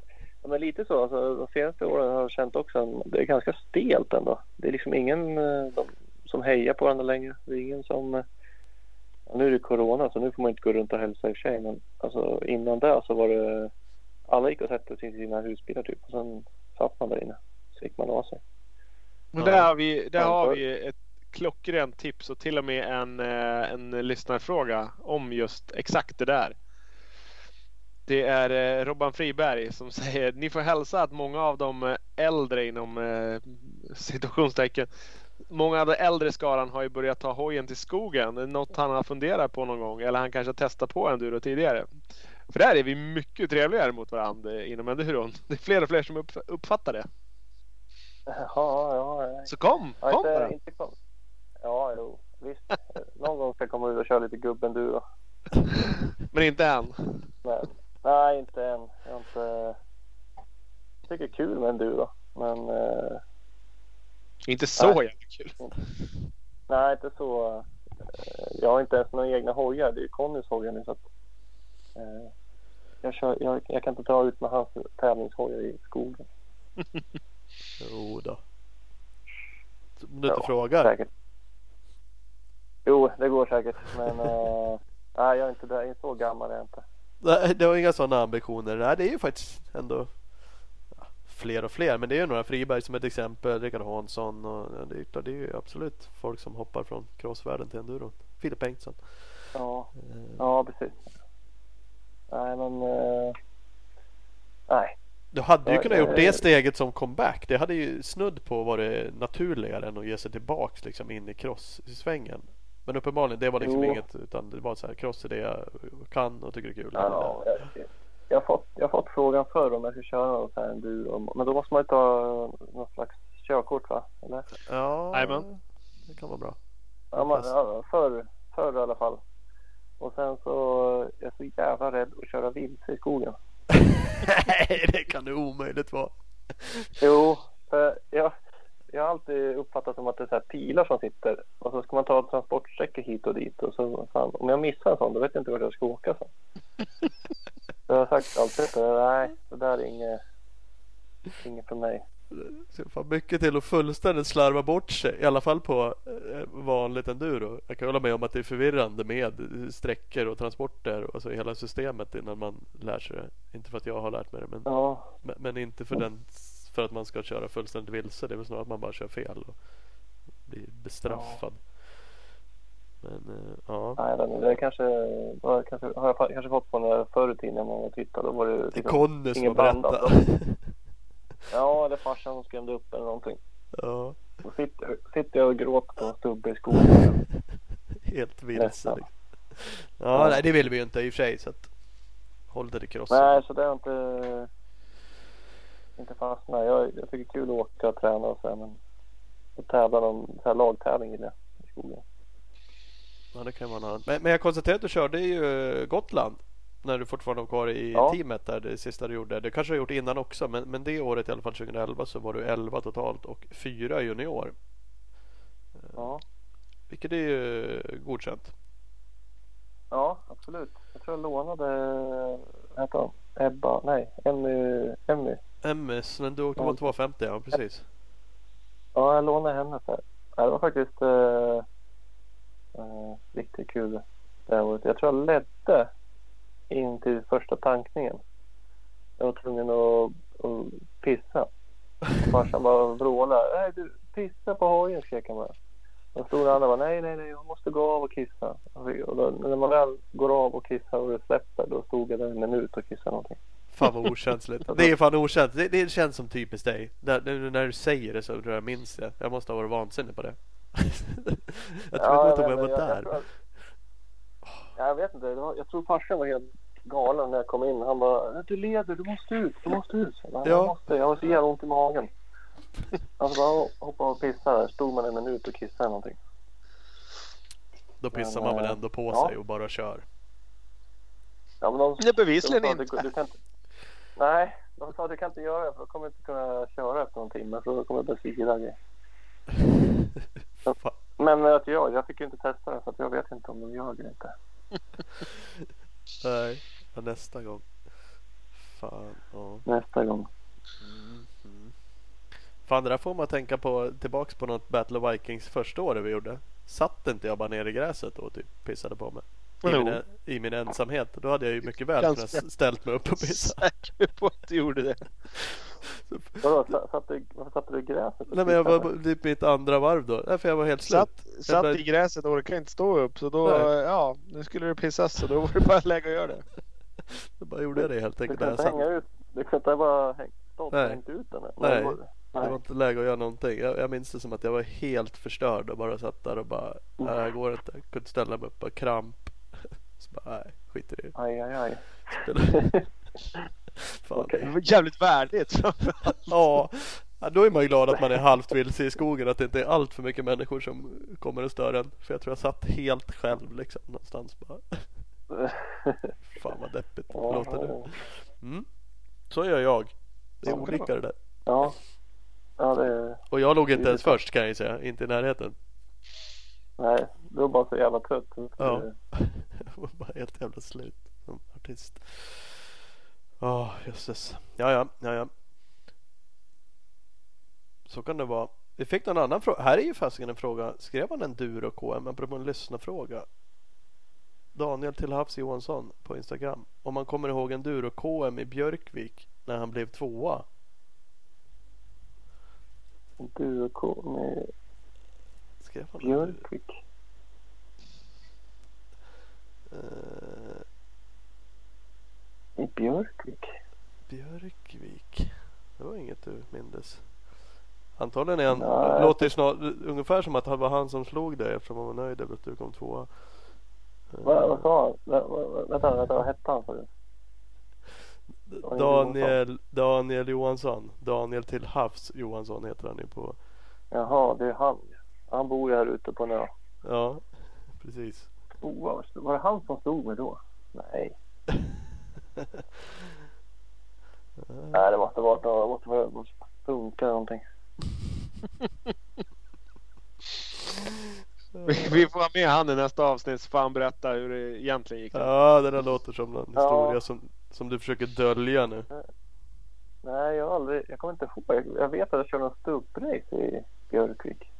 ja, men lite så. Alltså, de senaste åren har jag känt också att det är ganska stelt ändå. Det är liksom ingen eh, de, som hejar på varandra längre. Det är ingen som... eh, Ja, nu är det corona så nu får man inte gå runt och hälsa i och för sig. Men alltså, innan det så var det... Alla gick och satte sig i sina husbilar typ. Och sen satt man där inne. Så gick man av sig. Men där har vi, där har vi ett klockrent tips och till och med en, eh, en lyssnarfråga om just exakt det där. Det är eh, Robban Friberg som (laughs) säger ni får hälsa att många av de eh, äldre inom eh, situationstecken Många av de äldre skaran har ju börjat ta hojen till skogen. Något han har funderat på någon gång eller han kanske har testat på enduro tidigare. För där är vi mycket trevligare mot varandra inom enduron. Det är fler och fler som upp- uppfattar det. Ja, ja. ja. Så kom, Ja, kom bara! inte, inte kom. Ja, jo. Visst. Någon gång ska jag komma ut och köra lite gubbenduro. (laughs) Men inte än. Men nej, inte än. Jag har inte... Jag tycker det är kul med enduro. Men eh, Inte så Nej. jävla kul. nej, inte så. Eh, jag har inte ens några egna hojar. Det är ju Connys hojar nu så att. Eh, jag, kör, jag, jag kan inte dra ut med hans tävlingshojar i skogen. (laughs) Jo då. Om du inte Ja, frågar. Säkert. Jo, det går säkert. Men eh, (laughs) nej, jag är inte där. Jag är så gammal är jag inte. Det har inga sådana ambitioner. Nej, det är ju faktiskt ändå fler och fler. Men det är ju några Friberg som ett exempel. Rickard Hansson och ja, det, är, det är ju absolut folk som hoppar från crossvärlden till enduro. Filip Bengtsson. Ja, Eh, ja precis. Nej, men. Eh, nej. Du hade ju Ja, kunnat ja, gjort ja. det steget som comeback. Det hade ju snudd på varit naturligare än att ge sig tillbaks liksom in i cross-svängen. Men uppenbarligen, det var liksom Jo. inget utan det var så här cross är det jag kan och tycker är kul. Ja, jag, jag, har fått, jag har fått frågan förr om jag ska köra någon sån här enduro. Men då måste man ju ta något slags körkort va? Eller? Ja, Jajamän. det kan vara bra. Ja, man, ja, förr, förr i alla fall. Och sen så jag är så jävla rädd att köra vilse i skogen. (laughs) Nej, det kan det omöjligt vara. Jo, för jag, jag har alltid uppfattat som att det är så här pilar som sitter och så ska man ta transportsträckor hit och dit och så fan, om jag missar en sån då vet jag inte vart jag ska åka sen. Så (laughs) jag har sagt alltid att nej, det där är inget, inget för mig. Så fan mycket till att fullständigt slarva bort sig. I alla fall på eh, vanligt enduro. Jag kan hålla med om att det är förvirrande med sträckor och transporter. och Alltså hela systemet innan man lär sig det. Inte för att jag har lärt mig det. Men, Ja, men, men inte för, den, för att man ska köra fullständigt vilse. Det är väl snarare att man bara kör fel och blir bestraffad. Men eh, ja. nej, det, det kanske, det kanske har jag kanske fått på när förr i tiden när man var och tittade. Då var det Det är liksom, Conny som banda. berättat. (laughs) ja, eller farsan som skrämde upp eller någonting. ja, Då sitter, sitter jag och gråter på en stubbe i skogen. (laughs) helt vilse. Liksom. Ja, nej det vill vi ju inte i och för sig. Så att, håll dig till crossen. Nej, så det har inte, inte fastnat. Jag, jag tycker kul att åka och träna och så här, men att tävla någon så här lagtävling gillar jag i skogen. Ja, det kan vara något. Men, men jag konstaterar att du körde ju Gotland. När du fortfarande var kvar i Ja. teamet där det sista du gjorde. Det kanske du har gjort innan också. Men, men det året i alla fall 2011 så var du 11 totalt och 4 junior. Ja, Vilket är ju godkänt. ja absolut. Jag tror jag lånade, vad heter hon? Ebba, nej, Emmy, Emmy. MS, men du åkte på Ja. en 250 ja, precis. Ja, jag lånade henne för. Ja, det var faktiskt eh, eh, riktigt kul det här året. Jag tror jag ledde in till första tankningen. Jag var tvungen att, att pissa. Farsan bara vrålade. Nej du, pissa på hojen skrek han bara. Och stod den andra bara nej nej nej jag måste gå av och kissa. Och då, när man väl går av och kissar och det släpper då stod jag där en minut och kissade någonting. Fan vad okänsligt. Det är fan okänsligt. Det, det känns som typiskt dig. När, när, när du säger det så tror jag minns det. Jag måste ha varit vansinnig på det. (laughs) jag tror inte att jag var men jag, jag, där. tror att- jag vet inte. Det var, jag tror farsan var helt galen när jag kom in. Han bara du leder, du måste ut, du måste ut. Jag, Ja. måste, jag har så jävla ont i magen. Alltså bara hoppa och pissa där. Stod man en minut och kissade eller någonting. Då pissar Men, man väl eh, ändå på ja. sig och bara kör. Ja, men de, Det är bevisligen de inte. Du, du kan inte. Nej, de sa att du kan inte göra det för då kommer du inte kunna köra efter någon timme. Så då kommer grejer. (laughs) Fan. Men vet jag, jag fick ju inte testa för att jag vet inte om de gör det eller inte. (laughs) Nej. Ja, nästa gång. Fan, ja. nästa gång. Fan det där får man tänka på tillbaks på något Battle of Vikings första året vi gjorde. Satt inte jag bara nere i gräset och typ pissade på mig? I, min, I min ensamhet. Då hade jag ju mycket väl Ganska- kunnat ställt mig upp och pissa. (laughs) Säker på att du gjorde det. (laughs) Vadå, du, varför satte du i gräset? Nej men jag var typ mitt andra varv då. Nej, för jag var helt slut. Satt, satt i gräset och orkade inte stå upp så då, Nej. ja, nu skulle det pissas så då var det bara läge att göra det. (laughs) Då bara gjorde jag det helt Du enkelt. när jag inte hänga ut, du kan inte bara stått och Nej. hängt ut den. Nej. Var- Det var inte läge att göra någonting. Jag, jag minns det som att jag var helt förstörd och bara satt där och bara, nej det här går inte. Jag kunde ställa mig upp, bara kramp. Så bara, nej skit i det. Aj, aj, aj. (laughs) Fan. Det var jävligt värdigt framförallt. (laughs) Ja, ja, då är man ju glad att man är halvt vilse i skogen. Att det inte är allt för mycket människor som kommer och stör en. För jag tror jag satt helt själv liksom någonstans bara. (laughs) Fan vad deppigt Ja, låter det. Mm. Så gör jag. Det är olika det där. Ja, ja det är... Och jag låg inte ens först kan jag ju säga. Inte i närheten. Nej, du är bara så jävla trött. Ja. (laughs) Jag var bara helt jävla slut som artist. Åh jösses. Ja ja, ja ja. Så kan det vara. Vi fick någon annan fråga. Här är ju fasiken en fråga. Skrev han en Duro KM? Apropå en lyssnarfråga. Daniel till Havs Johansson på Instagram. Om man kommer ihåg en Duro KM i Björkvik när han blev tvåa. Du och K med Skrev han? Björkvik. Eh, I Björkvik? Björkvik. Det var inget du mindes. Antagligen är han, Nej. låter ju snart, ungefär som att det var han som slog dig eftersom han var nöjd över att du kom tvåa. Eh, Vad, sa han? Vä- vä- Vänta, vänta, vad hette han? du? Daniel, Daniel Johansson. Daniel till Havs Johansson heter han ju på. Jaha, det är han. Han bor ju här ute på en ö. Ja, precis. Oh, var, var det han som stod med då? Nej. (laughs) Nej, det måste varit något. Det måste vara måste funka någonting. (laughs) Vi, vi får ha med han i nästa avsnitt så får han berätta hur det egentligen gick. Ja, det där låter som Ja. historia som, som du försöker dölja nu. Nej, jag har aldrig. Jag kommer inte ihåg. Jag, jag vet att jag körde en stubbrace i Björkvik.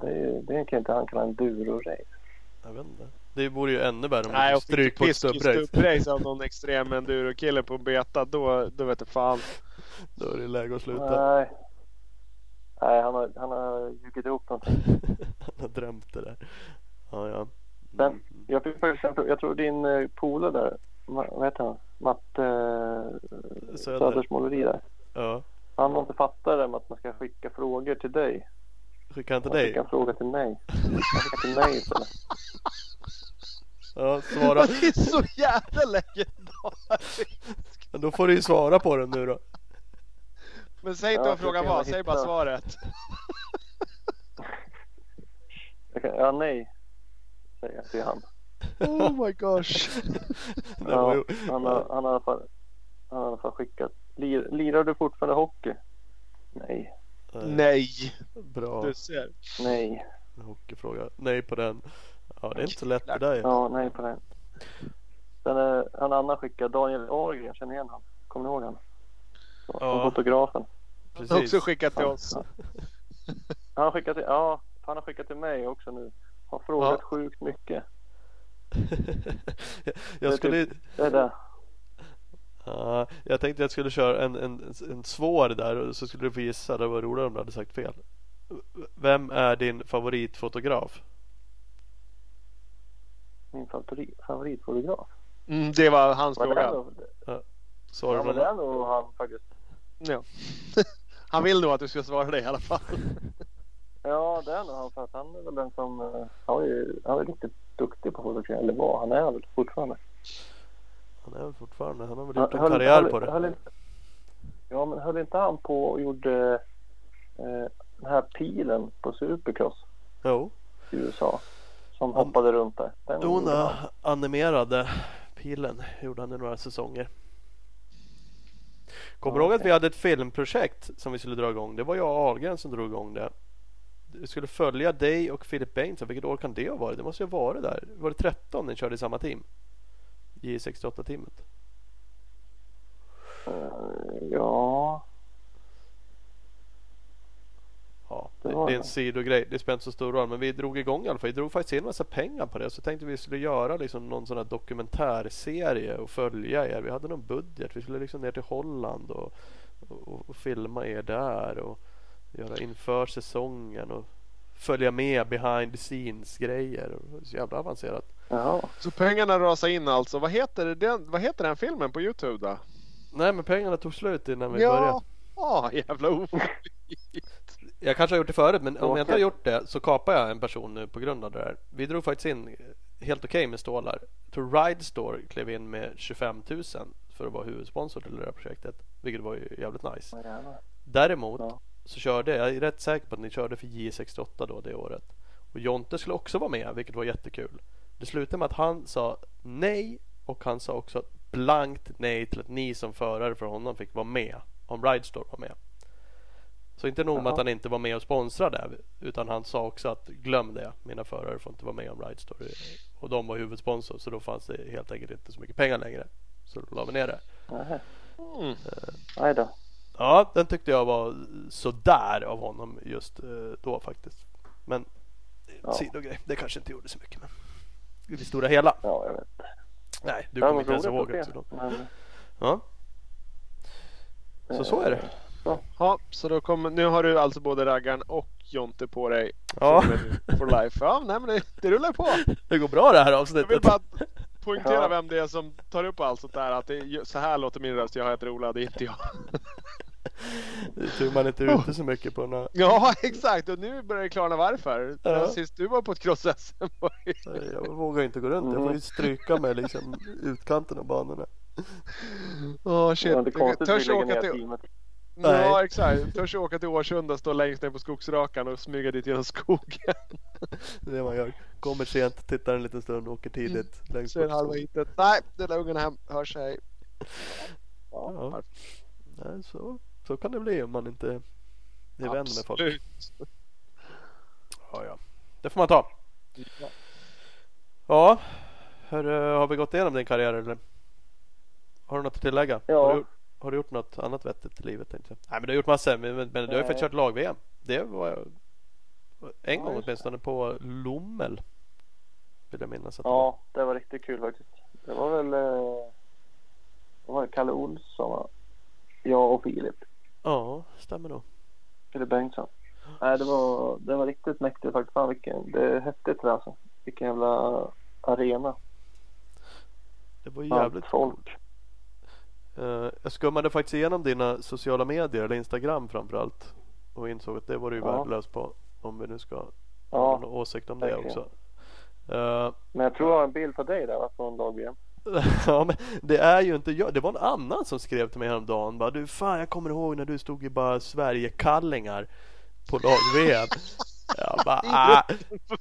Det, är ju- det kan inte han kalla en duro-race. Jag vet inte. Det vore ju ännu värre om Nej, du och fick stryk på ett stubbrace. av någon extrem enduro-kille på beta då, då vet du fan. (laughs) Då är det läge att sluta. Nej. Nej, han har, han har ljugit ihop någonting. (laughs) Han har drömt det där. Ja, ja. Men jag fick faktiskt. Jag tror din eh, polare där, vad heter han? Matte eh, Söder. Söders måleri där. Ja. Han har inte fattat det med att man ska skicka frågor till dig. Skickar han till dig? skickar en fråga till mig. Han skickar till mig istället. Ja, svara. (laughs) Det är så jävla legendariskt. Men då får du ju svara på den nu då. Men säg inte Ja, vad frågan var, säg bara svaret. Kan, ja, nej. Säger jag till han. Oh my gosh. Ju... (laughs) Ja, han, har, han, har i alla fall, han har i alla fall skickat. Lir, lirar du fortfarande hockey? Nej. Nej, Bra du ser. Nej. hockeyfråga. Nej på den. Ja, det är inte så lätt där ju. Ja, nej på den. Sen är en annan skickad. Daniel Ahlgren, känner igen han? Kommer ni ihåg han? Som Ja. fotografen. Precis. Också skickat till oss. Han har skickat till, ja, han har skickat till mig också nu. Har frågat Ja. sjukt mycket. (laughs) jag skulle Det är det. Ja, jag tänkte jag skulle köra en, en, en svår där och så skulle du få gissa. Det var roligare om du hade sagt fel. Vem är din favoritfotograf? Min favorit, favoritfotograf. Mm, det var hans Men det är fråga. nog, ja, men det är nog han faktiskt. Ja. (laughs) Han vill nog att du ska svara det i alla fall. (laughs) Ja, det är nog han. För att han är väl den som... eh, Han är, han är riktigt duktig på fotografering. Eller var. Han är väl fortfarande. Han är väl fortfarande. Han har väl gjort en höll- karriär höll- på det. höll Ja, men höll inte han på och gjorde eh, den här pilen på Supercross Jo. i USA? Som Han- hoppade runt där. Den han. animerade pilen gjorde han i några säsonger. Kommer du Ja, ihåg att vi hade ett filmprojekt som vi skulle dra igång? Det var jag och Ahlgren som drog igång det. Vi skulle följa dig och Philip Bengtsson. Vilket år kan det ha varit? Det måste ju ha varit där. Var det 13 ni körde i samma team? J68-teamet? Eh, ja, Ja, Det det, är en sidogrej. Det spelar inte så stor roll. Men vi drog igång i alla fall. Vi drog faktiskt in massa pengar på det. Så tänkte vi skulle göra liksom någon sån här dokumentärserie och följa er. Vi hade någon budget. Vi skulle liksom ner till Holland och, och, och filma er där och göra inför säsongen och följa med behind the scenes grejer. Så jävla avancerat. Ja. Så pengarna rasar in alltså. Vad heter, den, vad heter den filmen på Youtube då? Nej men pengarna tog slut innan vi ja, började. ja jävla o... Jag kanske har gjort det förut men om jag inte har gjort det så kapar jag en person nu på grund av det där. Vi drog faktiskt in helt okej med stålar. Jag tror Ride Store klev in med 25 000 för att vara huvudsponsor till det här projektet. Vilket var ju jävligt nice. Däremot Ja. så körde jag, är rätt säker på att ni körde för J68 då det året. Och Jonte skulle också vara med vilket var jättekul. Det slutade med att han sa nej och han sa också blankt nej till att ni som förare för honom fick vara med om Ride Store var med. Så inte nog med att han inte var med och sponsrade utan han sa också att glöm det. Mina förare får inte vara med om Ride Store. Och de var huvudsponsor så då fanns det helt enkelt inte så mycket pengar längre. Så då la vi ner det. Mm. Nej då. Ja, den tyckte jag var sådär av honom just eh, då faktiskt. Men Ja. sidogrej, det kanske inte gjorde så mycket. Men i det stora hela. Ja, jag vet. Nej, du kommer inte ens ihåg att det. men, ja, så så är det. Ja, så då kommer, nu har du alltså både raggaren och Jonte på dig Ja, for life. Ja, nej men det, det rullar på. det går bra det här Jag vill avsnittet. bara poängtera Ja. vem det är som tar upp allt sånt där. Att det så här låter min röst. Jag heter Ola, det är inte jag. Det är tur man inte är ute så mycket på några... Ja, exakt. Och nu börjar det klarna varför. Ja. Sist du var på ett cross-SM det- Jag vågar inte gå runt. Jag får ju stryka med liksom utkanten av banorna. Åh shit. det var inte konstigt Törs lägger åka till... teamet. Nej. Ja exakt. Törs åka till Årsunda och stå längst ner på skogsrakan och smyga dit genom skogen. Det är det man gör. Kommer sent, tittar en liten stund, åker tidigt. Längst Ser halva hitet. Nej, den där ungen hem. Hör sig. Ja. Nej, så, så kan det bli om man inte är vän med folk. Absolut. Ja, ja. Det får man ta. Ja. Ja, hur, har vi gått igenom din karriär eller? Har du något att tillägga? Ja. Har, du, har du gjort något annat vettigt i livet? Tänkte jag. Nej men du har gjort massor. Men, men, du har ju faktiskt kört lag-VM. Det var en gång åtminstone på Lommel. Vill jag minnas att det Ja, det var riktigt kul faktiskt. Det var väl eh, det var Kalle Olsson, jag och Filip. Ja, stämmer nog. Filip Bengtsson. Nej, det var, det var riktigt mäktigt faktiskt. Fan, vilken, det är häftigt det där, alltså. Vilken jävla arena. Det var Allt jävligt folk. Eh, jag skummade faktiskt igenom dina sociala medier eller Instagram framförallt. Och insåg att det var du ju Ja. värdelös på. Om vi nu ska ha Ja, någon åsikt om det verkligen. också. Eh, men jag tror jag har en bild på dig där från lag-VM. (laughs) ja men det är ju inte jag. Det var en annan som skrev till mig häromdagen. Bara, du fan jag kommer ihåg när du stod i bara Sverigekallingar på lag-VM. (laughs) Jag bara, ah,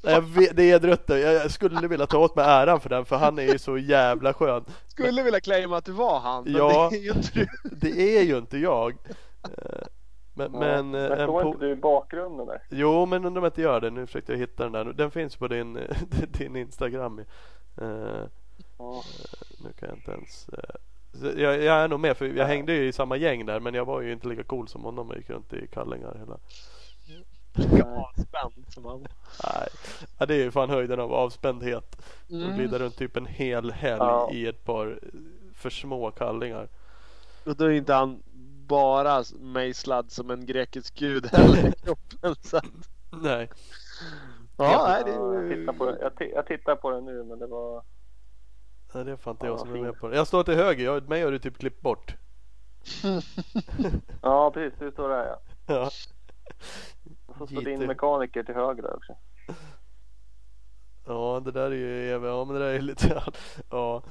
jag vet, det är Drutte. Jag skulle vilja ta åt mig äran för den för han är ju så jävla skön. Skulle vilja claima att du var han. Men Ja. det är ju inte du. (laughs) Det är ju inte jag. Eh, Men, Ja. men, eh, men en po- inte du i bakgrunden där? Jo, men undrar om jag inte gör det. Nu försökte jag hitta den där. Den finns på din, din Instagram. Ja. nu kan jag inte ens... eh, jag, jag är nog med för jag hängde ju i samma gäng där men jag var ju inte lika cool som honom och gick runt i kallingar hela... Avspänd som han. Nej, ja, det är ju fan höjden av avspändhet. Att Mm. glida runt typ en hel helg Ja. i ett par eh, för små kallingar. Och då är inte han bara mejslad som en grekisk gud heller i kroppen. Så. att- Nej, Ja, nej, det Ja, jag, tittar på det. Jag, jag tittar på det nu men det var... nej, det är fan inte Ja, jag som är med på det. Jag står till höger, jag, mig har du typ klippt bort. (laughs) Ja precis, du står där ja. Ja. Och så står din mekaniker till höger där också. Ja det där är ju ja men det där är lite (laughs) ja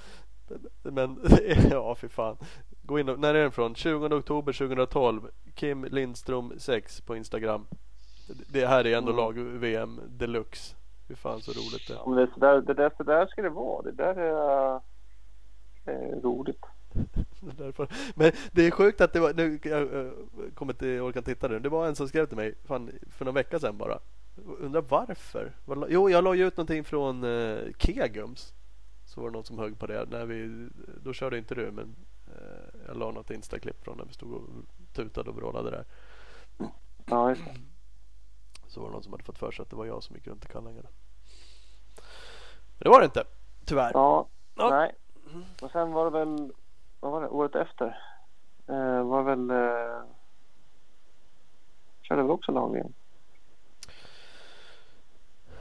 men (laughs) ja fy fan gå in och, när är den från 20 oktober 2012 Kim Lindström 6 på Instagram det här är ändå Mm. lag VM deluxe hur fan så roligt det är. Ja, men det, är så där, det, där, så där ska det vara. Det där är, är roligt. (laughs) Är därför. Men det är sjukt att det var, nu jag eh, kommer inte orka titta nu. Det var en som skrev till mig fan, för några vecka sedan bara. Undrar varför? Jo, jag la ju ut någonting från uh, Kegums. Så var det någon som högg på det. När vi, då körde inte du men eh, jag la något Insta-klipp från när vi stod och tutade och vrålade där. Ja, just det. Så var det någon som hade fått för sig att det var jag som gick runt i kallingarna. Men det var det inte. Tyvärr. Ja, Ja. nej. Och sen var det väl, vad var det, året efter? Eh, var väl, eh, körde väl också lag igen?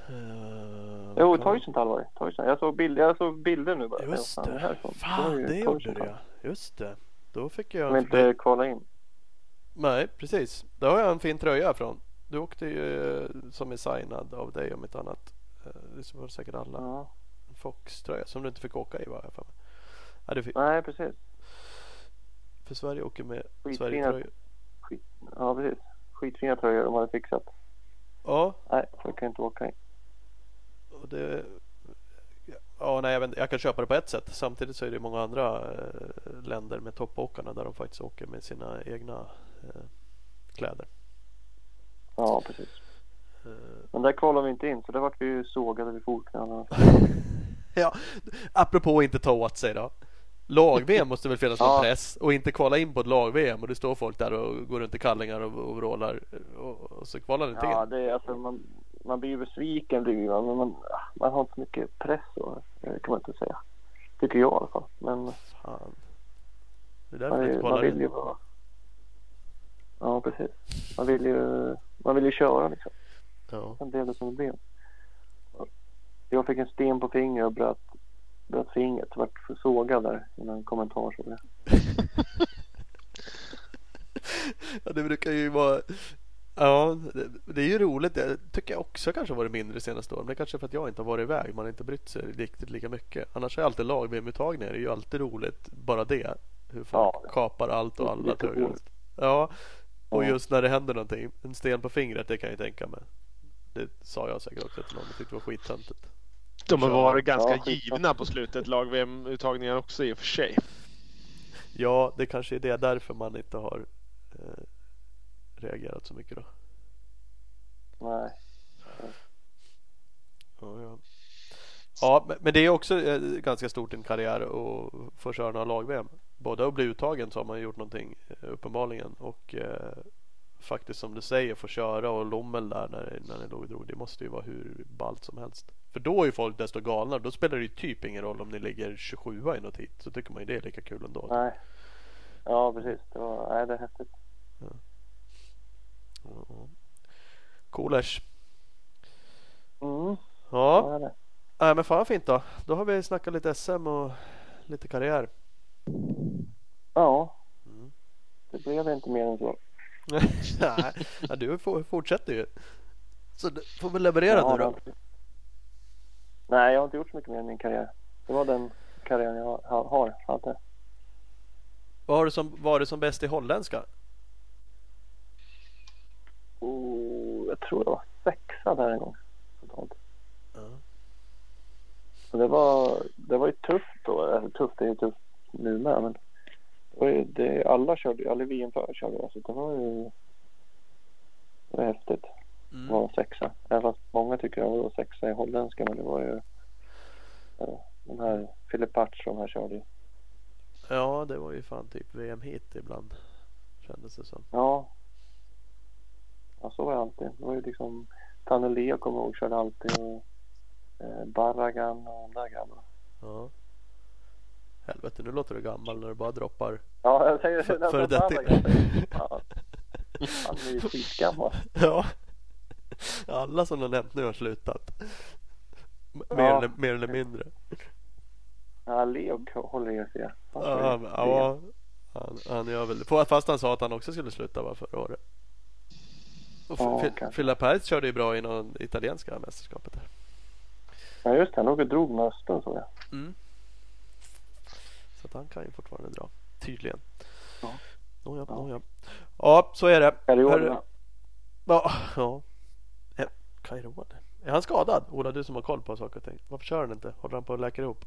Uh, Jo, Toisenthal var det. Toisenthal. Jag såg bilder, jag såg bilder nu bara. Just det. härifrån? Fan, det gjorde det ja. Just det. Då fick Som jag... inte kvalade in. Nej, precis. Där har jag en fin tröja från. Du åkte ju eh, som är signad av dig om ett annat. Eh, Det var säkert alla. Ja. En Fox-tröja som du inte fick åka i var jag. Ja, fick, Nej, precis. för Sverige åker med Skitfina. Sverige-tröja. Ja, precis. Skitfina tröjor de hade fixat. Ja, Nej, jag kan inte åka in. och det... Ja, nej, jag, vet, jag kan köpa det på ett sätt. Samtidigt så är det många andra eh, länder med toppåkarna där de faktiskt åker med sina egna eh, kläder. Ja, precis. Eh, Men där kvalade vi inte in så där vart vi ju sågade vid fotknölarna. (laughs) Ja, apropå att inte ta åt sig då. Lag-VM måste väl finnas (laughs) någon Ja. press och inte kvala in på ett lag-VM och det står folk där och går runt i kallingar och, vrålar och, och så kvalar det inte Ja, in. det är alltså man, man blir ju besviken blir man, men man, man har inte så mycket press så det kan man inte säga. Tycker jag i alla fall. Men Fan. Det är därför man, inte är- man kvalar vill in. ju vara... Ja, precis. Man vill ju, man vill ju köra liksom. Ja. Sen blev det som det blev. Jag fick en sten på fingret och bröt, bröt fingret. Vart sågad där i någon kommentar såg jag. (laughs) ja, det brukar ju vara Ja, det, det är ju roligt. Det tycker jag också kanske varit mindre senaste åren. Men det är kanske för att jag inte har varit iväg. Man har inte brytt sig riktigt lika mycket. Annars är alltid lag-VM-uttagningar. Det är ju alltid roligt. Bara det. Hur folk Ja. kapar allt och alla. Ja, och just när det händer någonting. En sten på fingret, det kan jag tänka mig. Det sa jag säkert också till någon. Jag tyckte det var skittöntigt. De har varit ganska Ja, givna på slutet, lag-VM-uttagningar också i och för sig. Ja, det kanske är det därför man inte har eh, reagerat så mycket då. Nej. Ja, ja. Ja men- det är också eh, ganska stort i en karriär att få köra några lag-VM. Både att bli uttagen så har man gjort någonting eh, uppenbarligen och eh, faktiskt som du säger få köra och Lommel där när, när ni låg drog. Det måste ju vara hur ballt som helst. För då är ju folk desto galnare. Då spelar det ju typ ingen roll om ni ligger 27 i något hit. Så tycker man ju det är lika kul ändå. Nej. Ja, precis. Det, var, nej, det är häftigt. Ja. Coolers. Mm, Ja, ja. Nej, men fan fint då. Då har vi snackat lite SM och lite karriär. Ja. Mm. Det blev inte mer än så. (laughs) Nej, du fortsätter ju. Så du får väl leverera Ja, nu då. Nej, jag har inte gjort så mycket mer i min karriär. Det var den karriären jag har, har hade. Vad har du som, var du som bäst i holländska? Oh, jag tror jag var sexa där en gång. Totalt. Ja. Så det var, det var ju tufft då. Tufft, det är ju tufft nu med. Men det var ju, det, alla körde alla VM före körde jag. Så det var ju det var häftigt. att Mm. vara sexa. Även fast många tycker jag var sexa i holländska. Men det var ju ja, den här Filip Patch som här körde ju. ja, det var ju fan typ VM hit ibland. Kändes det som. Ja. Ja, så var det alltid. Det var ju liksom Tanne Leo kommer jag ihåg körde alltid och Barragan och de där grabbarna. Ja. Helvete, nu låter du gammal när du bara droppar. Ja, jag säger För- detta. Barragan. Fan. (laughs) Han är ju skitgammal. Ja. Alla som du har nämnt nu har slutat. M- Mer, Ja. eller, mer eller mindre. Ja, Leo håller ju sig. Ja, ja, han, han gör väl det. Fast han sa att han också skulle sluta va, förra året. Och Ja, Fi- kanske. Filla Perez körde ju bra i någon italienska mästerskapet. Där. Ja, just det. Han låg och drog med Östen såg jag. Mm. Så att han kan ju fortfarande dra. Tydligen. Ja. Nåja, Ja. nåja. Ja, så är det. Hörru- Ja, ja. (laughs) Kairoad. Är han skadad? Ola, du som har koll på saker och ting. Varför kör han inte? Håller han på att läka ihop?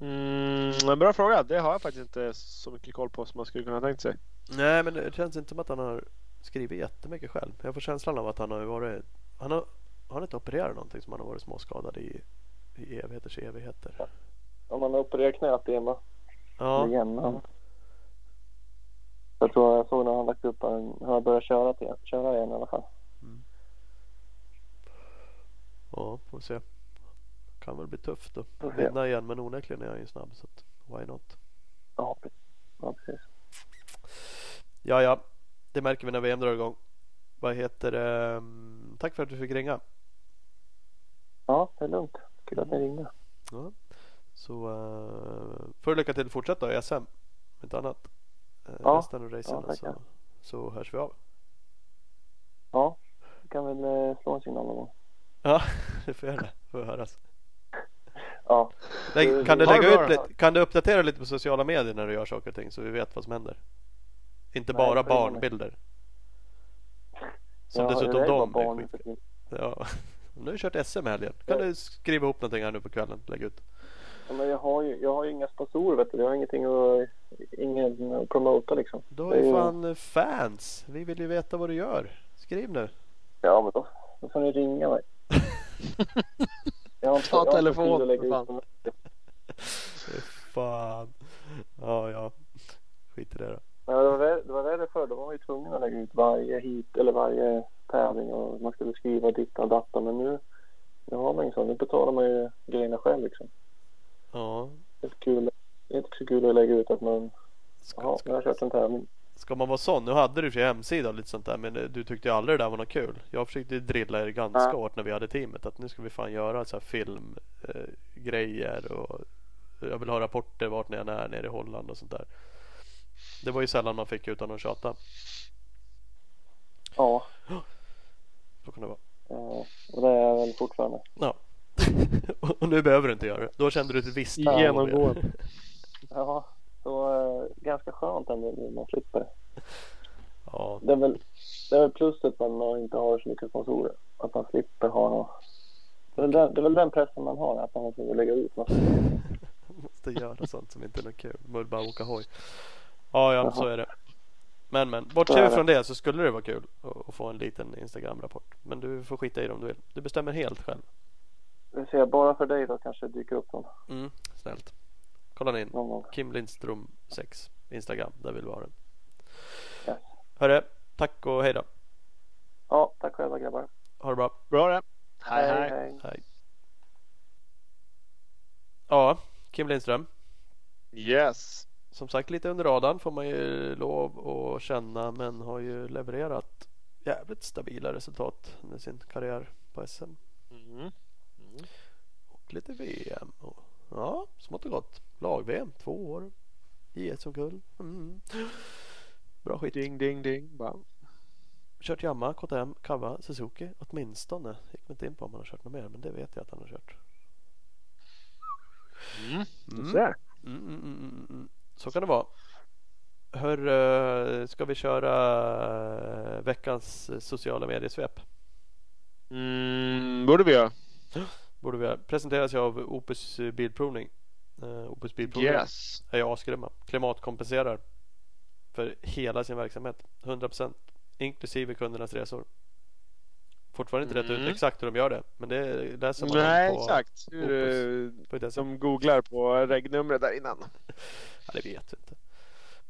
Mm, en bra fråga. Det har jag faktiskt inte så mycket koll på som man skulle kunna tänkt sig. Nej, men det känns inte som att han har skrivit jättemycket själv. Jag får känslan av att han har varit... Han har, har han inte opererat någonting som han har varit småskadad i i evigheters evigheter. Om man opererar knät igen va? Ja, Igen. Han. Jag tror jag såg när han lagt upp han har börjat köra, till, köra igen i alla fall. ja får se. Kan väl bli tufft att vinna igen men onekligen är han ju snabb så att why not. Ja, precis. Ja, precis. Ja, ja, det märker vi när VM drar igång. Vad heter det? Mm, Tack för att du fick ringa. Ja, det är lugnt. Kul att ni ringde. Ja. Så uh, får du lycka till fortsatt då i SM. Om Inte annat. Uh, Ja. Resten av racen Ja, så, så hörs vi av. Ja, vi kan väl eh, slå en signal någon gång. Ja, (laughs) det får göra det. Får höras. (laughs) Ja, Du- kan, du lägga ut lite, kan du uppdatera lite på sociala medier när du gör saker och ting så vi vet vad som händer? Inte Nej, bara barnbilder. Som ja, dessutom är de barn är tiden. Ja. Nu har du kört SM helgen. Kan Ja. du skriva ihop någonting här nu på kvällen? Lägg ut. Ja, men jag har ju, jag har ju inga sponsorer vet du. Jag har ingenting att, ingen att promota liksom. Du har ju fan fans. Vi vill ju veta vad du gör. Skriv nu. Ja, men då, då får ni ringa mig. (laughs) Jag har inte- Ta jag har inte telefon, lägga för ut fan. Fan. Ja, ja. Skit i det då. Värre, det var värre förr. Då var man ju tvungen att lägga ut varje hit eller varje tävling och man skulle skriva ditt och datta. Men nu, nu har man ju så. Nu betalar man ju grejerna själv liksom. Ja. Det är kul, det är inte så kul att lägga ut att man, Ska, nu har jag ska, kört en tävling. ska man vara sån? Nu hade du för sig hemsida och lite sånt där men eh, du tyckte ju aldrig det där var något kul. Jag försökte drilla er ganska Ja. hårt när vi hade teamet att nu ska vi fan göra så här filmgrejer eh, grejer och jag vill ha rapporter vart ni än är nere i Holland och sånt där. Det var ju sällan man fick utan att tjata. Ja, Så kan det vara. eh, och det är jag väl fortfarande. Ja. (laughs) och nu behöver du inte göra det. Då kände du ett visst. Genomgående. Ja, så eh, ganska skönt ändå nu man slipper. Ja, Det är väl, det är väl pluset att man inte har så mycket sponsorer. Att man slipper ha något. Det är, den, det är väl den pressen man har, att man måste lägga ut något. (laughs) måste göra sånt som inte är något kul. Man vill bara åka hoj. Ja, ja, så är det. Men, men. Så är Bortse det. från det så skulle det vara kul att få en liten Instagram-rapport. Men du får skita i det om du vill. Du bestämmer helt själv. Vi ser, bara för dig då kanske dyker upp någon, Mm, snällt. Kolla in. Kim Lindström 6 Instagram. Där vill vi ha den. Yes. Hörru, tack och hej då. Ja, tack själva grabbar. Ha det bra. Bra det. Hej hej. hej. Hej. Ja, Kim Lindström. Yes. Som sagt lite under radarn får man ju lov att känna men har ju levererat jävligt stabila resultat under sin karriär på SM Mm. och lite VM och ja, smått och gott. Lag-VM, två år. JS-guld. Mm. Bra skit. Ding ding ding. Bam. Kört Yamaha, KTM, Kawa, Suzuki åtminstone. Gick inte in på om han har kört något mer men det vet jag att han har kört. Mm. Mm. Mm, mm, mm, mm, mm. Så kan det vara. Hör, eh, ska vi köra eh, veckans eh, sociala mediesvep? Mm, borde vi göra. Borde vi göra. Presenteras ju av Opus eh, Bilprovning. Uh, Opus Bilprovning Yes. är ju asgrymma. Klimatkompenserar för hela sin verksamhet. 100% inklusive kundernas resor. Fortfarande inte rätt Mm. ut exakt hur de gör det. Men det läser man Nej på, exakt. Hur, det de googlar på regnumret där innan. (laughs) Ja, det vet vi inte.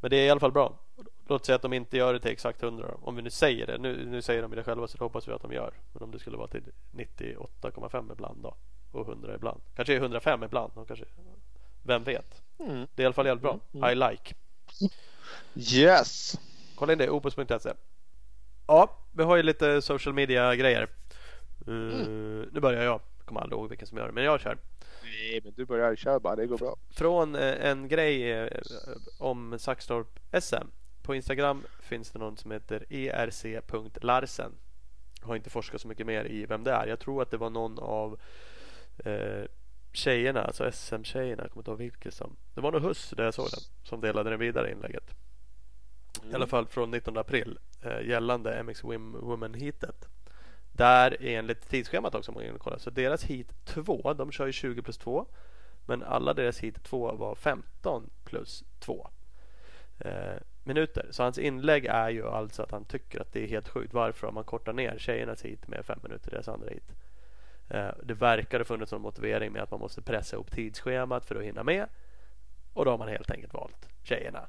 Men det är i alla fall bra. Låt säga att de inte gör det till exakt 100 då. Om vi nu säger det. Nu, nu säger de det själva så det hoppas vi att de gör. Men om det skulle vara till 98,5 ibland då. Och 100 ibland. Kanske är 105 ibland. Och kanske, vem vet. Mm. Det är i alla fall jävligt bra. Mm. I like. Yes. Kolla in det. Opus.se. Ja, vi har ju lite social media grejer. Uh, Nu börjar jag. Jag kommer aldrig ihåg vilken som gör det. Men jag kör. Nej men du börjar köra bara. Det går bra. Från eh, en grej eh, om Saxtorp SM. På Instagram finns det någon som heter erc.larsen. Har inte forskat så mycket mer i vem det är. Jag tror att det var någon av eh, tjejerna, alltså SM-tjejerna. Jag kommer inte ihåg vilket som. Det var nog Huss där jag såg den. Som delade den vidare inlägget. Mm. I alla fall från 19 april. Eh, gällande MX Women heatet. Där enligt tidsschemat också om man kolla. Så deras heat 2. De kör ju 20 plus 2. Men alla deras heat 2 var 15 plus 2 eh, minuter. Så hans inlägg är ju alltså att han tycker att det är helt sjukt. Varför har man kortat ner tjejernas heat med 5 minuter i deras andra heat? Eh, det verkar ha funnits någon motivering med att man måste pressa upp tidsschemat för att hinna med. Och då har man helt enkelt valt tjejerna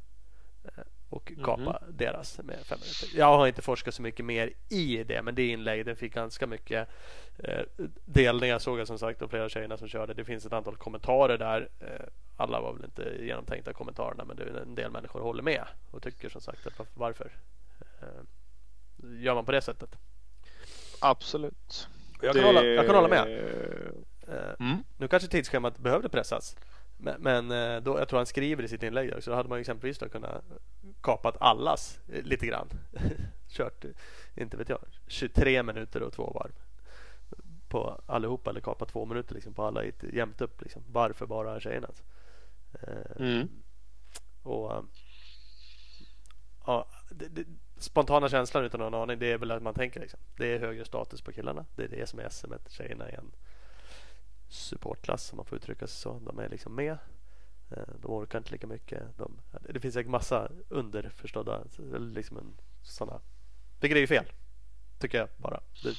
eh, och kapa mm. deras med fem minuter. Jag har inte forskat så mycket mer i det men det inlägget fick ganska mycket eh, delningar såg jag som sagt av flera tjejerna som körde. Det finns ett antal kommentarer där. Eh, alla var väl inte genomtänkta kommentarerna men det är en del människor håller med och tycker som sagt att varför eh, gör man på det sättet? Absolut. Jag kan, det... hålla, jag kan hålla med. Eh, mm. Nu kanske tidsschemat behövde pressas. Men, men eh, då, jag tror han skriver i sitt inlägg så då hade man exempelvis då kunnat kapat allas eh, lite grann. (laughs) Kört, inte vet jag, 23 minuter och två varv på allihopa eller kapat två minuter liksom på alla jämnt upp. Liksom. Varför bara tjejernas? Mm. Och ja, det, det, spontana känslan utan någon aning det är väl att man tänker liksom. Det är högre status på killarna. Det är det som är SM. Tjejerna är en supportklass om man får uttrycka sig så. De är liksom med. Eh, de orkar inte lika mycket. De, det finns en massa underförstådda liksom en, sådana. Vilket är ju fel. Tycker jag bara. Det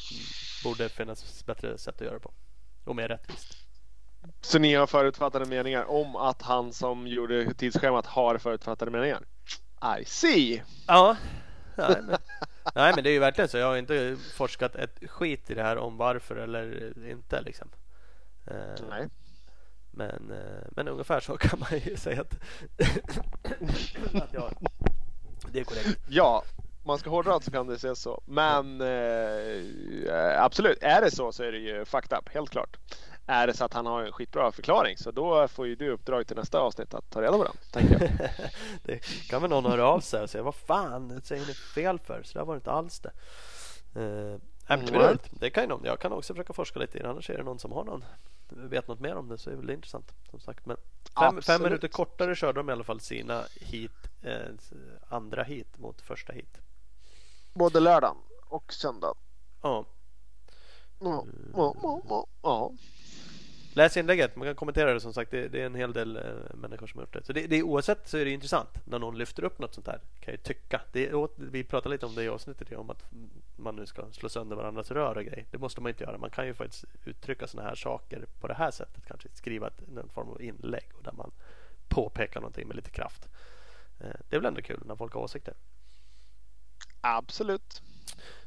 borde finnas bättre sätt att göra det på. Och mer rättvist. Så ni har förutfattade meningar om att han som gjorde tidsschemat har förutfattade meningar? I see! Ja. Nej men, nej men det är ju verkligen så. Jag har inte forskat ett skit i det här om varför eller inte liksom. Eh, Nej. Men, eh, men ungefär så (laughs) kan man ju säga att, att jag, det är korrekt. Ja, man ska hårdra så kan det se så. Men eh, absolut, är det så så är det ju fucked up, helt klart. Är det så att han har en skitbra förklaring så då får ju du uppdrag till nästa avsnitt att ta reda på den. Tänker jag. (laughs) det kan väl någon höra av sig och säga vad fan säger ni fel för? Så där var det inte alls det. Uh, mm. det kan ju Jag kan också försöka forska lite i det. Annars är det någon som har någon vet något mer om det så är det intressant. Som sagt. Men fem, fem minuter kortare körde de i alla fall sina hit, eh, andra hit mot första hit. Både lördagen och söndagen. Ja. Ja, ja, ja, ja. Läs inlägget, man kan kommentera det som sagt. Det, det är en hel del eh, människor som har gjort det. Så det, det, oavsett så är det intressant när någon lyfter upp något sånt här. Kan jag tycka. Det, vi pratade lite om det i avsnittet om att man nu ska slå sönder varandras rör och grejer. Det måste man inte göra. Man kan ju faktiskt uttrycka såna här saker på det här sättet. Kanske skriva ett, någon form av inlägg och där man påpekar någonting med lite kraft. Eh, det är väl ändå kul när folk har åsikter. Absolut.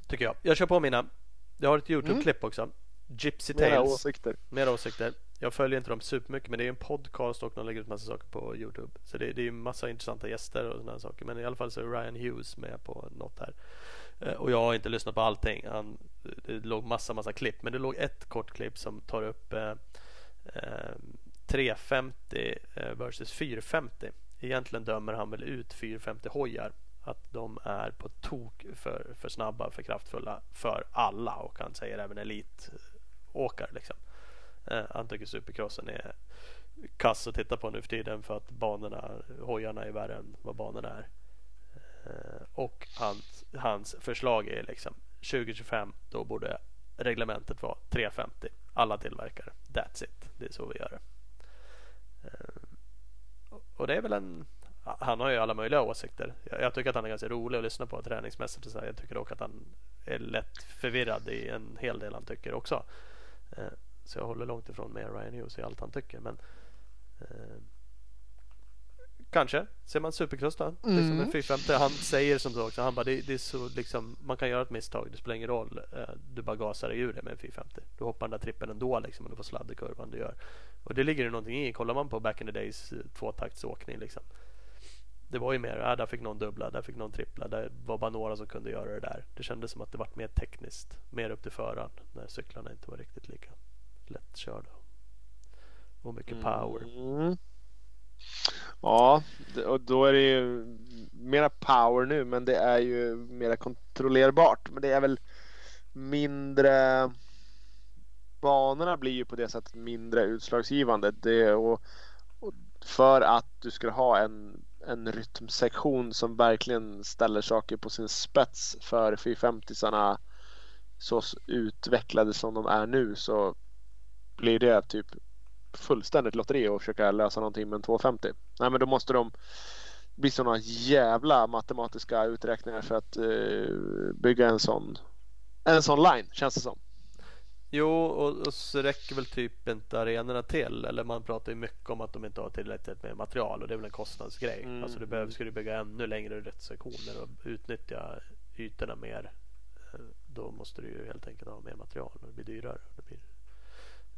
Tycker jag. Jag kör på mina. Jag har ett Youtube-klipp mm. också. Gypsy Tales. Mera åsikter. Mera åsikter. Jag följer inte dem supermycket men det är en podcast och de lägger ut massa saker på Youtube. Så det, det är massa intressanta gäster och sådana saker. Men i alla fall så är Ryan Hughes med på något här. Eh, och jag har inte lyssnat på allting. Han, det låg massa, massa klipp. Men det låg ett kort klipp som tar upp eh, eh, 350 eh, versus 450. Egentligen dömer han väl ut 450 hojar. Att de är på tok för, för snabba, för kraftfulla för alla. Och han säger även elitåkare. Liksom. Eh, han tycker supercrossen är kass att titta på nu för tiden för att banorna, hojarna är värre än vad banorna är. Eh, och han hans förslag är liksom 2025 då borde reglementet vara 350 alla tillverkare. That's it. Det är så vi gör det. Eh, och det är väl en han har ju alla möjliga åsikter. Jag, tycker att han är ganska rolig att lyssna på träningsmässigt. Och så Jag tycker dock att han är lätt förvirrad i en hel del han tycker också. Eh, så jag håller långt ifrån med Ryan Hughes i allt han tycker. Men eh, Kanske. Ser man supercross då? Mm. Liksom en 450. Han säger som så också. Han bara, det, det, är så liksom, man kan göra ett misstag. Det spelar ingen roll. Eh, du bara gasar ur det med en 450. Du hoppar den där trippen ändå liksom. Och du får sladd i kurvan du gör. Och det ligger det någonting i. Kollar man på back in the days eh, tvåtaktsåkning liksom. Det var ju mer, ja, där fick någon dubbla, där fick någon trippla. Det var bara några som kunde göra det där. Det kändes som att det var mer tekniskt. Mer upp till föraren. När cyklarna inte var riktigt lika lättkörda. Och mycket power. Mm. Ja, och då är det ju mera power nu, men det är ju mera kontrollerbart. Men det är väl mindre. Banorna blir ju på det sättet mindre utslagsgivande. Det, och, och för att du ska ha en, en rytmsektion som verkligen ställer saker på sin spets för 450-sarna så utvecklade som de är nu så blir det typ fullständigt lotteri och försöka lösa någonting med en 250. Nej men då måste de bli sådana jävla matematiska uträkningar för att uh, bygga en sån en sån line känns det som. Jo, och, och så räcker väl typ inte arenorna till. Eller man pratar ju mycket om att de inte har tillräckligt med material och det är väl en kostnadsgrej. Mm. Alltså du behöver, ska du bygga ännu längre rättssektioner och utnyttja ytorna mer. eh, Då måste du ju helt enkelt ha mer material och det blir dyrare. Det blir...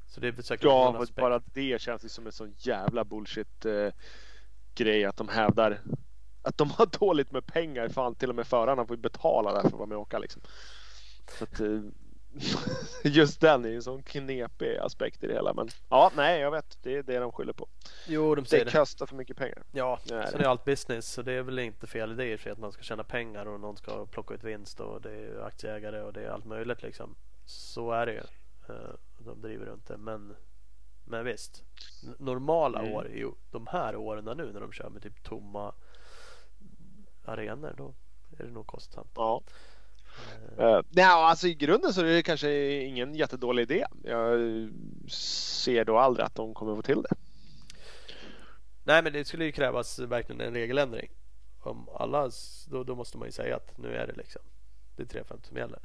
Så det är säkert Ja, en men bara det känns ju som en sån jävla bullshit eh, grej att de hävdar att de har (laughs) dåligt med pengar. Fan, till och med förarna får ju betala där för att vara med och åka liksom. Så att, eh, (laughs) just den är ju en sån knepig aspekt i det hela. Men ja, nej, jag vet. Det är det de skyller på. Jo, de säger Det det. kostar för mycket pengar. Ja, är sen det. är allt business så det är väl inte fel idé för att man ska tjäna pengar och någon ska plocka ut vinst och det är aktieägare och det är allt möjligt liksom. Så är det ju. De driver runt det men men visst. Normala Mm. år, är ju de här åren nu när de kör med typ tomma arenor då är det nog kostsamt. Ja. Uh, nej, alltså i grunden så är det kanske ingen jättedålig idé. Jag ser då aldrig att de kommer få till det. Nej men det skulle ju krävas verkligen en regeländring. Om alla, då, då måste man ju säga att nu är det liksom det är 350 som gäller.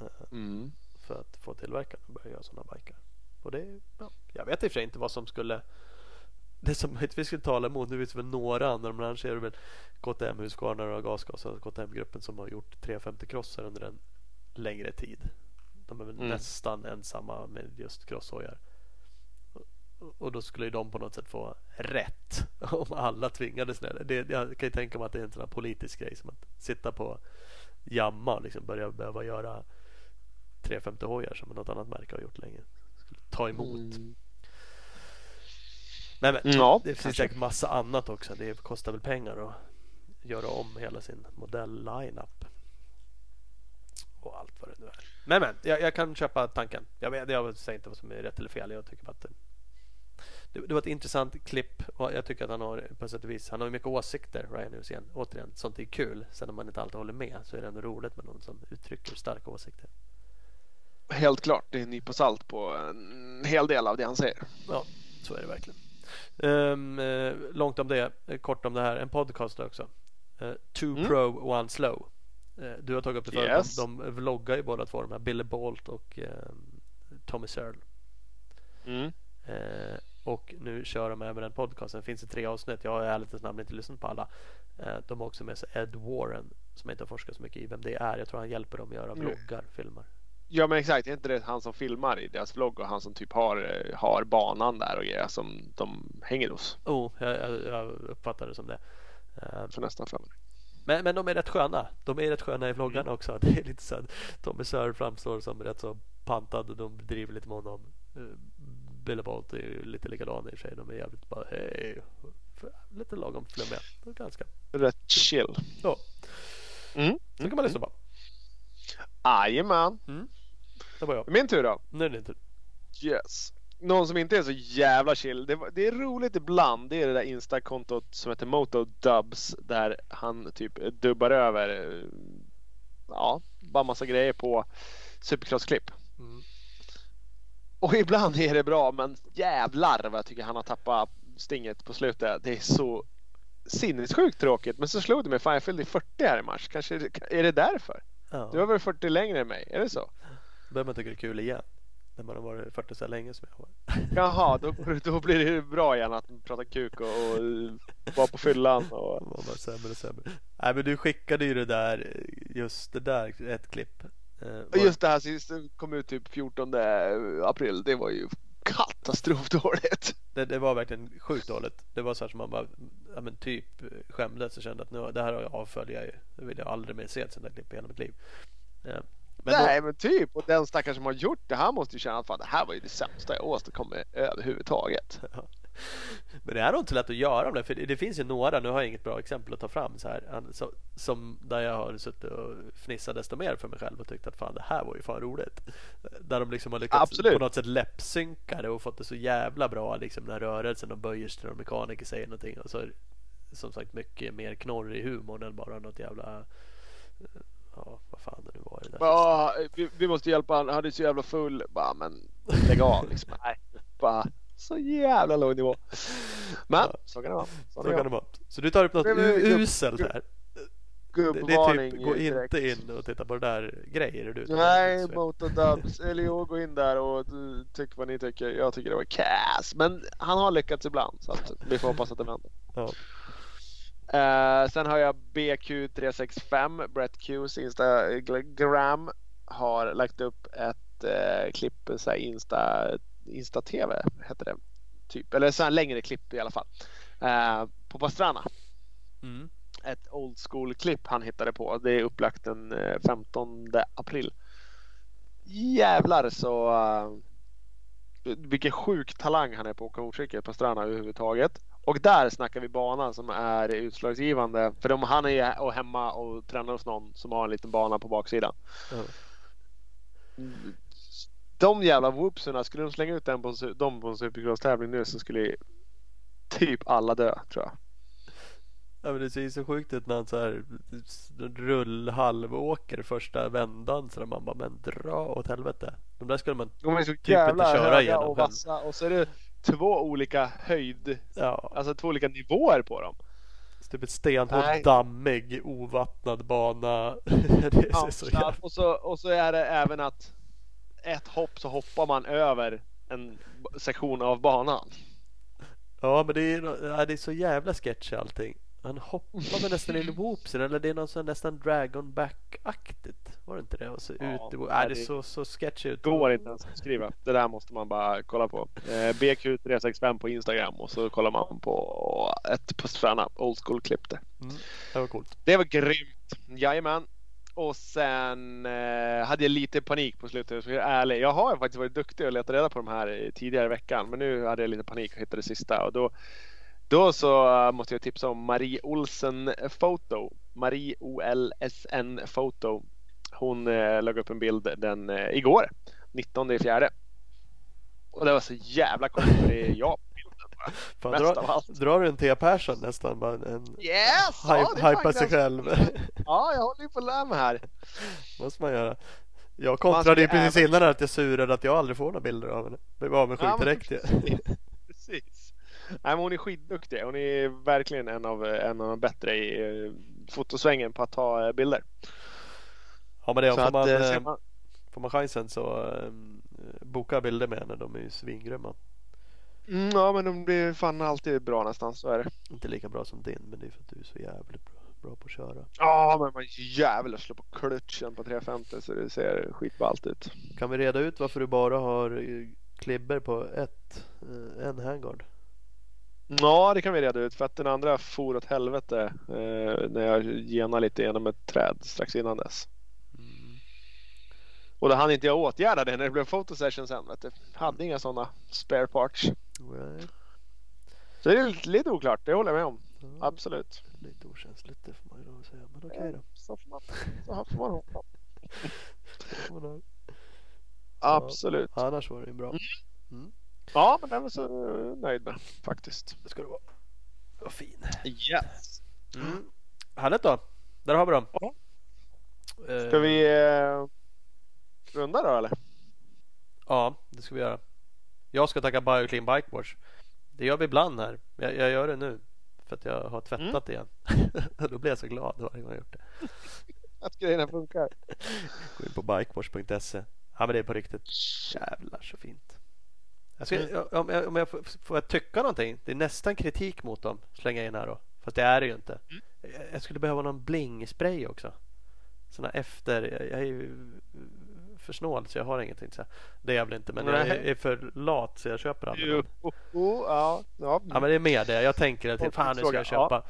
Eh, Mm. För att få tillverkaren att börja göra sådana bikar. Och det, ja, jag vet i och för sig inte vad som skulle det som möjligtvis skulle tala emot, nu finns väl några andra men annars är det väl KTM, Husqvarna och Gasgas och KTM-gruppen som har gjort 350 crossar under en längre tid. De är väl Mm. nästan ensamma med just crosshojar. Och- Och då skulle ju de på något sätt få rätt (laughs) om alla tvingades. Det, jag kan ju tänka mig att det är en sån här politisk grej som att sitta på jamma och liksom börja behöva göra 350 hojar som något annat märke har gjort länge. Skulle ta emot. Mm. Nej, men Ja, det finns kanske. säkert massa annat också. Det kostar väl pengar att göra om hela sin modell-lineup. Och allt vad det nu är. Men men, jag, jag kan köpa tanken. Jag, vet, jag säger inte vad som är rätt eller fel. Jag tycker att det, det, det var ett intressant klipp och jag tycker att han har på sätt och vis, han har ju mycket åsikter Ryan Hussein. Återigen, sånt är kul. Sen om man inte alltid håller med så är det ändå roligt med någon som uttrycker starka åsikter. Helt klart, det är en nypa salt på en hel del av det han säger. Ja, så är det verkligen. Eh, långt om det, eh, kort om det här. En podcast också. Uh, two Mm. pro, one slow. Eh, du har tagit upp det förut. Yes. De, de vloggar ju båda två, de här Billy Bolt och ehm, Tommy Searle. Mm. Och nu kör de även en podcast. Det finns i tre avsnitt. Jag har i ärlighetens namn inte lyssnat på alla. De har också med sig Ed Warren som jag inte har forskat så mycket i vem det är. Jag tror han hjälper dem att göra Mm. filmar. Ja men exakt, är inte det han som filmar i deras vlogg och han som typ har, eh, har banan där och grejer som de hänger hos? Oh, jag, jag, uppfattar det som det. Eh, För nästan fram. Men, men de är rätt sköna. De är rätt sköna i vloggarna Mm. också. (laughs) Det är lite så att Tommy Sör framstår som rätt så pantad och de driver lite med honom. Eh, Billy Bolt är ju lite likadan i och för sig. De är jävligt bara hej. Lite lagom flummiga. Det Ganska. Rätt chill. Ja, Mm. så kan man lyssna på. Jajamän. Det var jag. Min tur då. Nu är det din tur. Yes. Någon som inte är så jävla chill. Det, det är roligt ibland. Det är det där Insta-kontot som heter Motodubs. Där han typ dubbar över eh, ja, bara massa grejer på Supercross-klipp. Mm. Och ibland är det bra men jävlar vad jag tycker han har tappat stinget på slutet. Det är så sinnessjukt tråkigt. Men så slog det mig. Fan jag fyllde 40 här i mars. Kanske är det därför? Ja. Du var väl 40 längre än mig? Är det så? Då börjar man tycka det är kul igen. När man har varit 40 så länge som jag har. Jaha, då, då blir det bra igen att prata kuk och, och vara på fyllan. Och... (laughs) Man bara sämre och sämre. Nej men du skickade ju det där, just det där, ett klipp. Eh, Och Just det här sist kom ut typ 14 april. Det var ju katastrofdåligt. Det, det var verkligen sjukt dåligt. Det var så här som man bara ja, men typ skämdes och kände att nu, det här har jag avföljer jag ju. Det vill jag aldrig mer se ett sånt där klipp i hela mitt liv. Eh, Men Nej men typ. Och den stackare som har gjort det här måste ju känna att fan, det här var ju det sämsta jag åstadkommit överhuvudtaget. Då, men det är nog inte så lätt att göra det. För det, det finns ju några, nu har jag inget bra exempel att ta fram så här. han- som där jag har suttit och fnissat desto mer för mig själv och tyckt att fan det här var ju fan roligt. Där de liksom har lyckats Absolut. på något sätt läppsynka det och fått det så jävla bra liksom den här rörelsen och böjer sig när en mekaniker säger någonting. Och så som sagt mycket mer knorr i humorn än bara något jävla eh, Ja, vad fan det nu var det där. Ja, vi, vi måste hjälpa honom. Han är så jävla full. Bara, men lägg av liksom. (laughs) Nej, bara så jävla låg nivå. Men så kan det vara. Så Så kan det vara. Så du tar upp något uselt här. Det, det är gubbvarning. typ, gå inte in och titta på det där grejer du Nej, Motodubs. Eller jo, gå in där och uh, tyck vad ni tycker. Jag tycker det var kass. Men han har lyckats ibland så att vi får hoppas att det vänder. Ja. Eh, sen har jag BQ365, Brett Qs Instagram har lagt upp ett uh, klipp, så här Insta, Insta-TV heter det. Typ, eller så här längre klipp i alla fall. Eh, på Pastrana. Mm. Ett old school klipp han hittade på. Det är upplagt den eh, 15 april. Jävlar så uh, vilken sjuk talang han är på att åka motorcykel på Strana överhuvudtaget. Och där snackar vi banan som är utslagsgivande. För de, han är ju och hemma och tränar hos någon som har en liten bana på baksidan. Ja. De jävla whoopsarna, skulle de slänga ut den på, dem på en supercross-tävling nu så skulle typ alla dö tror jag. Ja men det ser ju så sjukt ut när han så här rullhalvåker första vändan så där man bara men dra åt helvete. De där skulle man De är så Typ jävla inte köra igenom och vassa och så är det två olika höjd, ja, alltså två olika nivåer på dem. typ ett stenhårt dammig ovattnad bana. (laughs) det Ja, så jävla... och, så, och så är det även att ett hopp så hoppar man över en sektion av banan. Ja men det är, det är så jävla sketchy allting. Han hoppar väl nästan in i whoopsen eller det är någon sån nästan dragon back-aktigt. Var det inte det? Och så Ja, ut i, nej, nej, det det- är så, så sketchy ut. Går inte ens att skriva. Det där måste man bara kolla på. Eh, BQ365 på Instagram och så kollar man på ett Pastrana Old School klipp där. Mm, det var coolt. Det var grymt. Jajamän. Och sen eh, hade jag lite panik på slutet. Jag ska vara ärlig. Jag har faktiskt varit duktig och letat reda på de här tidigare i veckan. Men nu hade jag lite panik och hittade det sista. Och då, då så eh, måste jag tipsa om Marie Olsen Photo. Marie O-L-S-N Photo. Hon eh, lade upp en bild den eh, igår. 19 i fjärde. Och det var så jävla coolt. För det är jag Fan, Mest dra, av allt. drar du en T Persson nästan? Bara en, Yes! Ja, hype, fan hypa sig själv. Ja, jag håller ju på att lära mig här. måste man göra. Jag kontrade ju precis även- innan att jag surade att jag aldrig får några bilder av henne. Blev avundsjuk Ja, direkt. ju. Precis. Nej, men hon är skitduktig. Hon är verkligen en av, en av de bättre i eh, fotosvängen på att ta eh, bilder. Ja men det Så får att, man, eh, man, får man chansen så boka bilder med henne. De är ju svingrymma. Mm, ja, men de blir fan alltid bra nästan. Så är det. Inte lika bra som din men det är för att du är så jävligt bra, bra på att köra. Ja, men man är så jävla slå på klutchen på 350 så det ser skitballt ut. Kan vi reda ut varför du bara har eh, klibber på ett, eh, en handguard? Ja, det kan vi reda ut för att den andra for åt helvete eh, när jag genade lite genom ett träd strax innan dess. Mm. Och då hann inte jag åtgärda det när det blev fotosession sen. Vet du. Hade inga sådana spare parts. Right. Så det är lite, lite oklart, det håller jag med om. Ja, Absolut. lite okänsligt det får man ju nog säga. Men okej då. Så får man, så får man hoppa. (laughs) Får man. Absolut. Annars var det ju bra. Ja, men den var så nöjd med faktiskt. Det ska du vara. Vad fin. Yes. Mm. Härligt då. Där har vi dem. Ja. Eh, Ska vi eh, runda då eller? Ja, det ska vi göra. Jag ska tacka BioClean Bike Wash. Det gör vi ibland här. Jag, jag gör det nu. För att jag har tvättat igen. (laughs) Då blir jag så glad varje gång jag gjort det. (laughs) Att grejerna funkar. Gå in på bikewash.se. Ja men det är på riktigt. Jävlar så fint. Jag ska, Mm. om, jag, om jag får, får jag tycka någonting. Det är nästan kritik mot dem. Slänga in här då. Fast det är det ju inte. Mm. Jag, skulle behöva någon bling-spray också. Såna efter. Jag är ju för snål så jag har ingenting. Så det är jag väl inte. Men jag är, Nej. är för lat så jag köper aldrig Jo, oh, oh, ja. ja. Ja men det är mer det. Jag tänker att Folk fan nu ska jag köpa.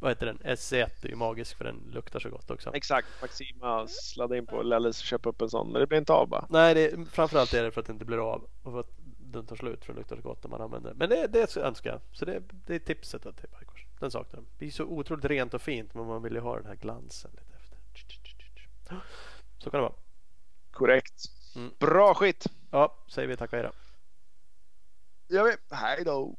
Vad heter den? SC1 är ju magisk för den luktar så gott också. Exakt. Maxima sladdade in på Lelles och köpa upp en sån. Men det blev inte av bara. Nej, det, framförallt är det för att det inte blir av och för att den tar slut för det luktar så gott när man använder den. Men det, det önskar jag. Så det, det är tipset att till Bikers. Den saknar den. Det är så otroligt rent och fint men man vill ju ha den här glansen lite efter. Så kan det vara. Korrekt. Mm. Bra skit. Ja, säger vi tack och hej då. gör vi. Hej då.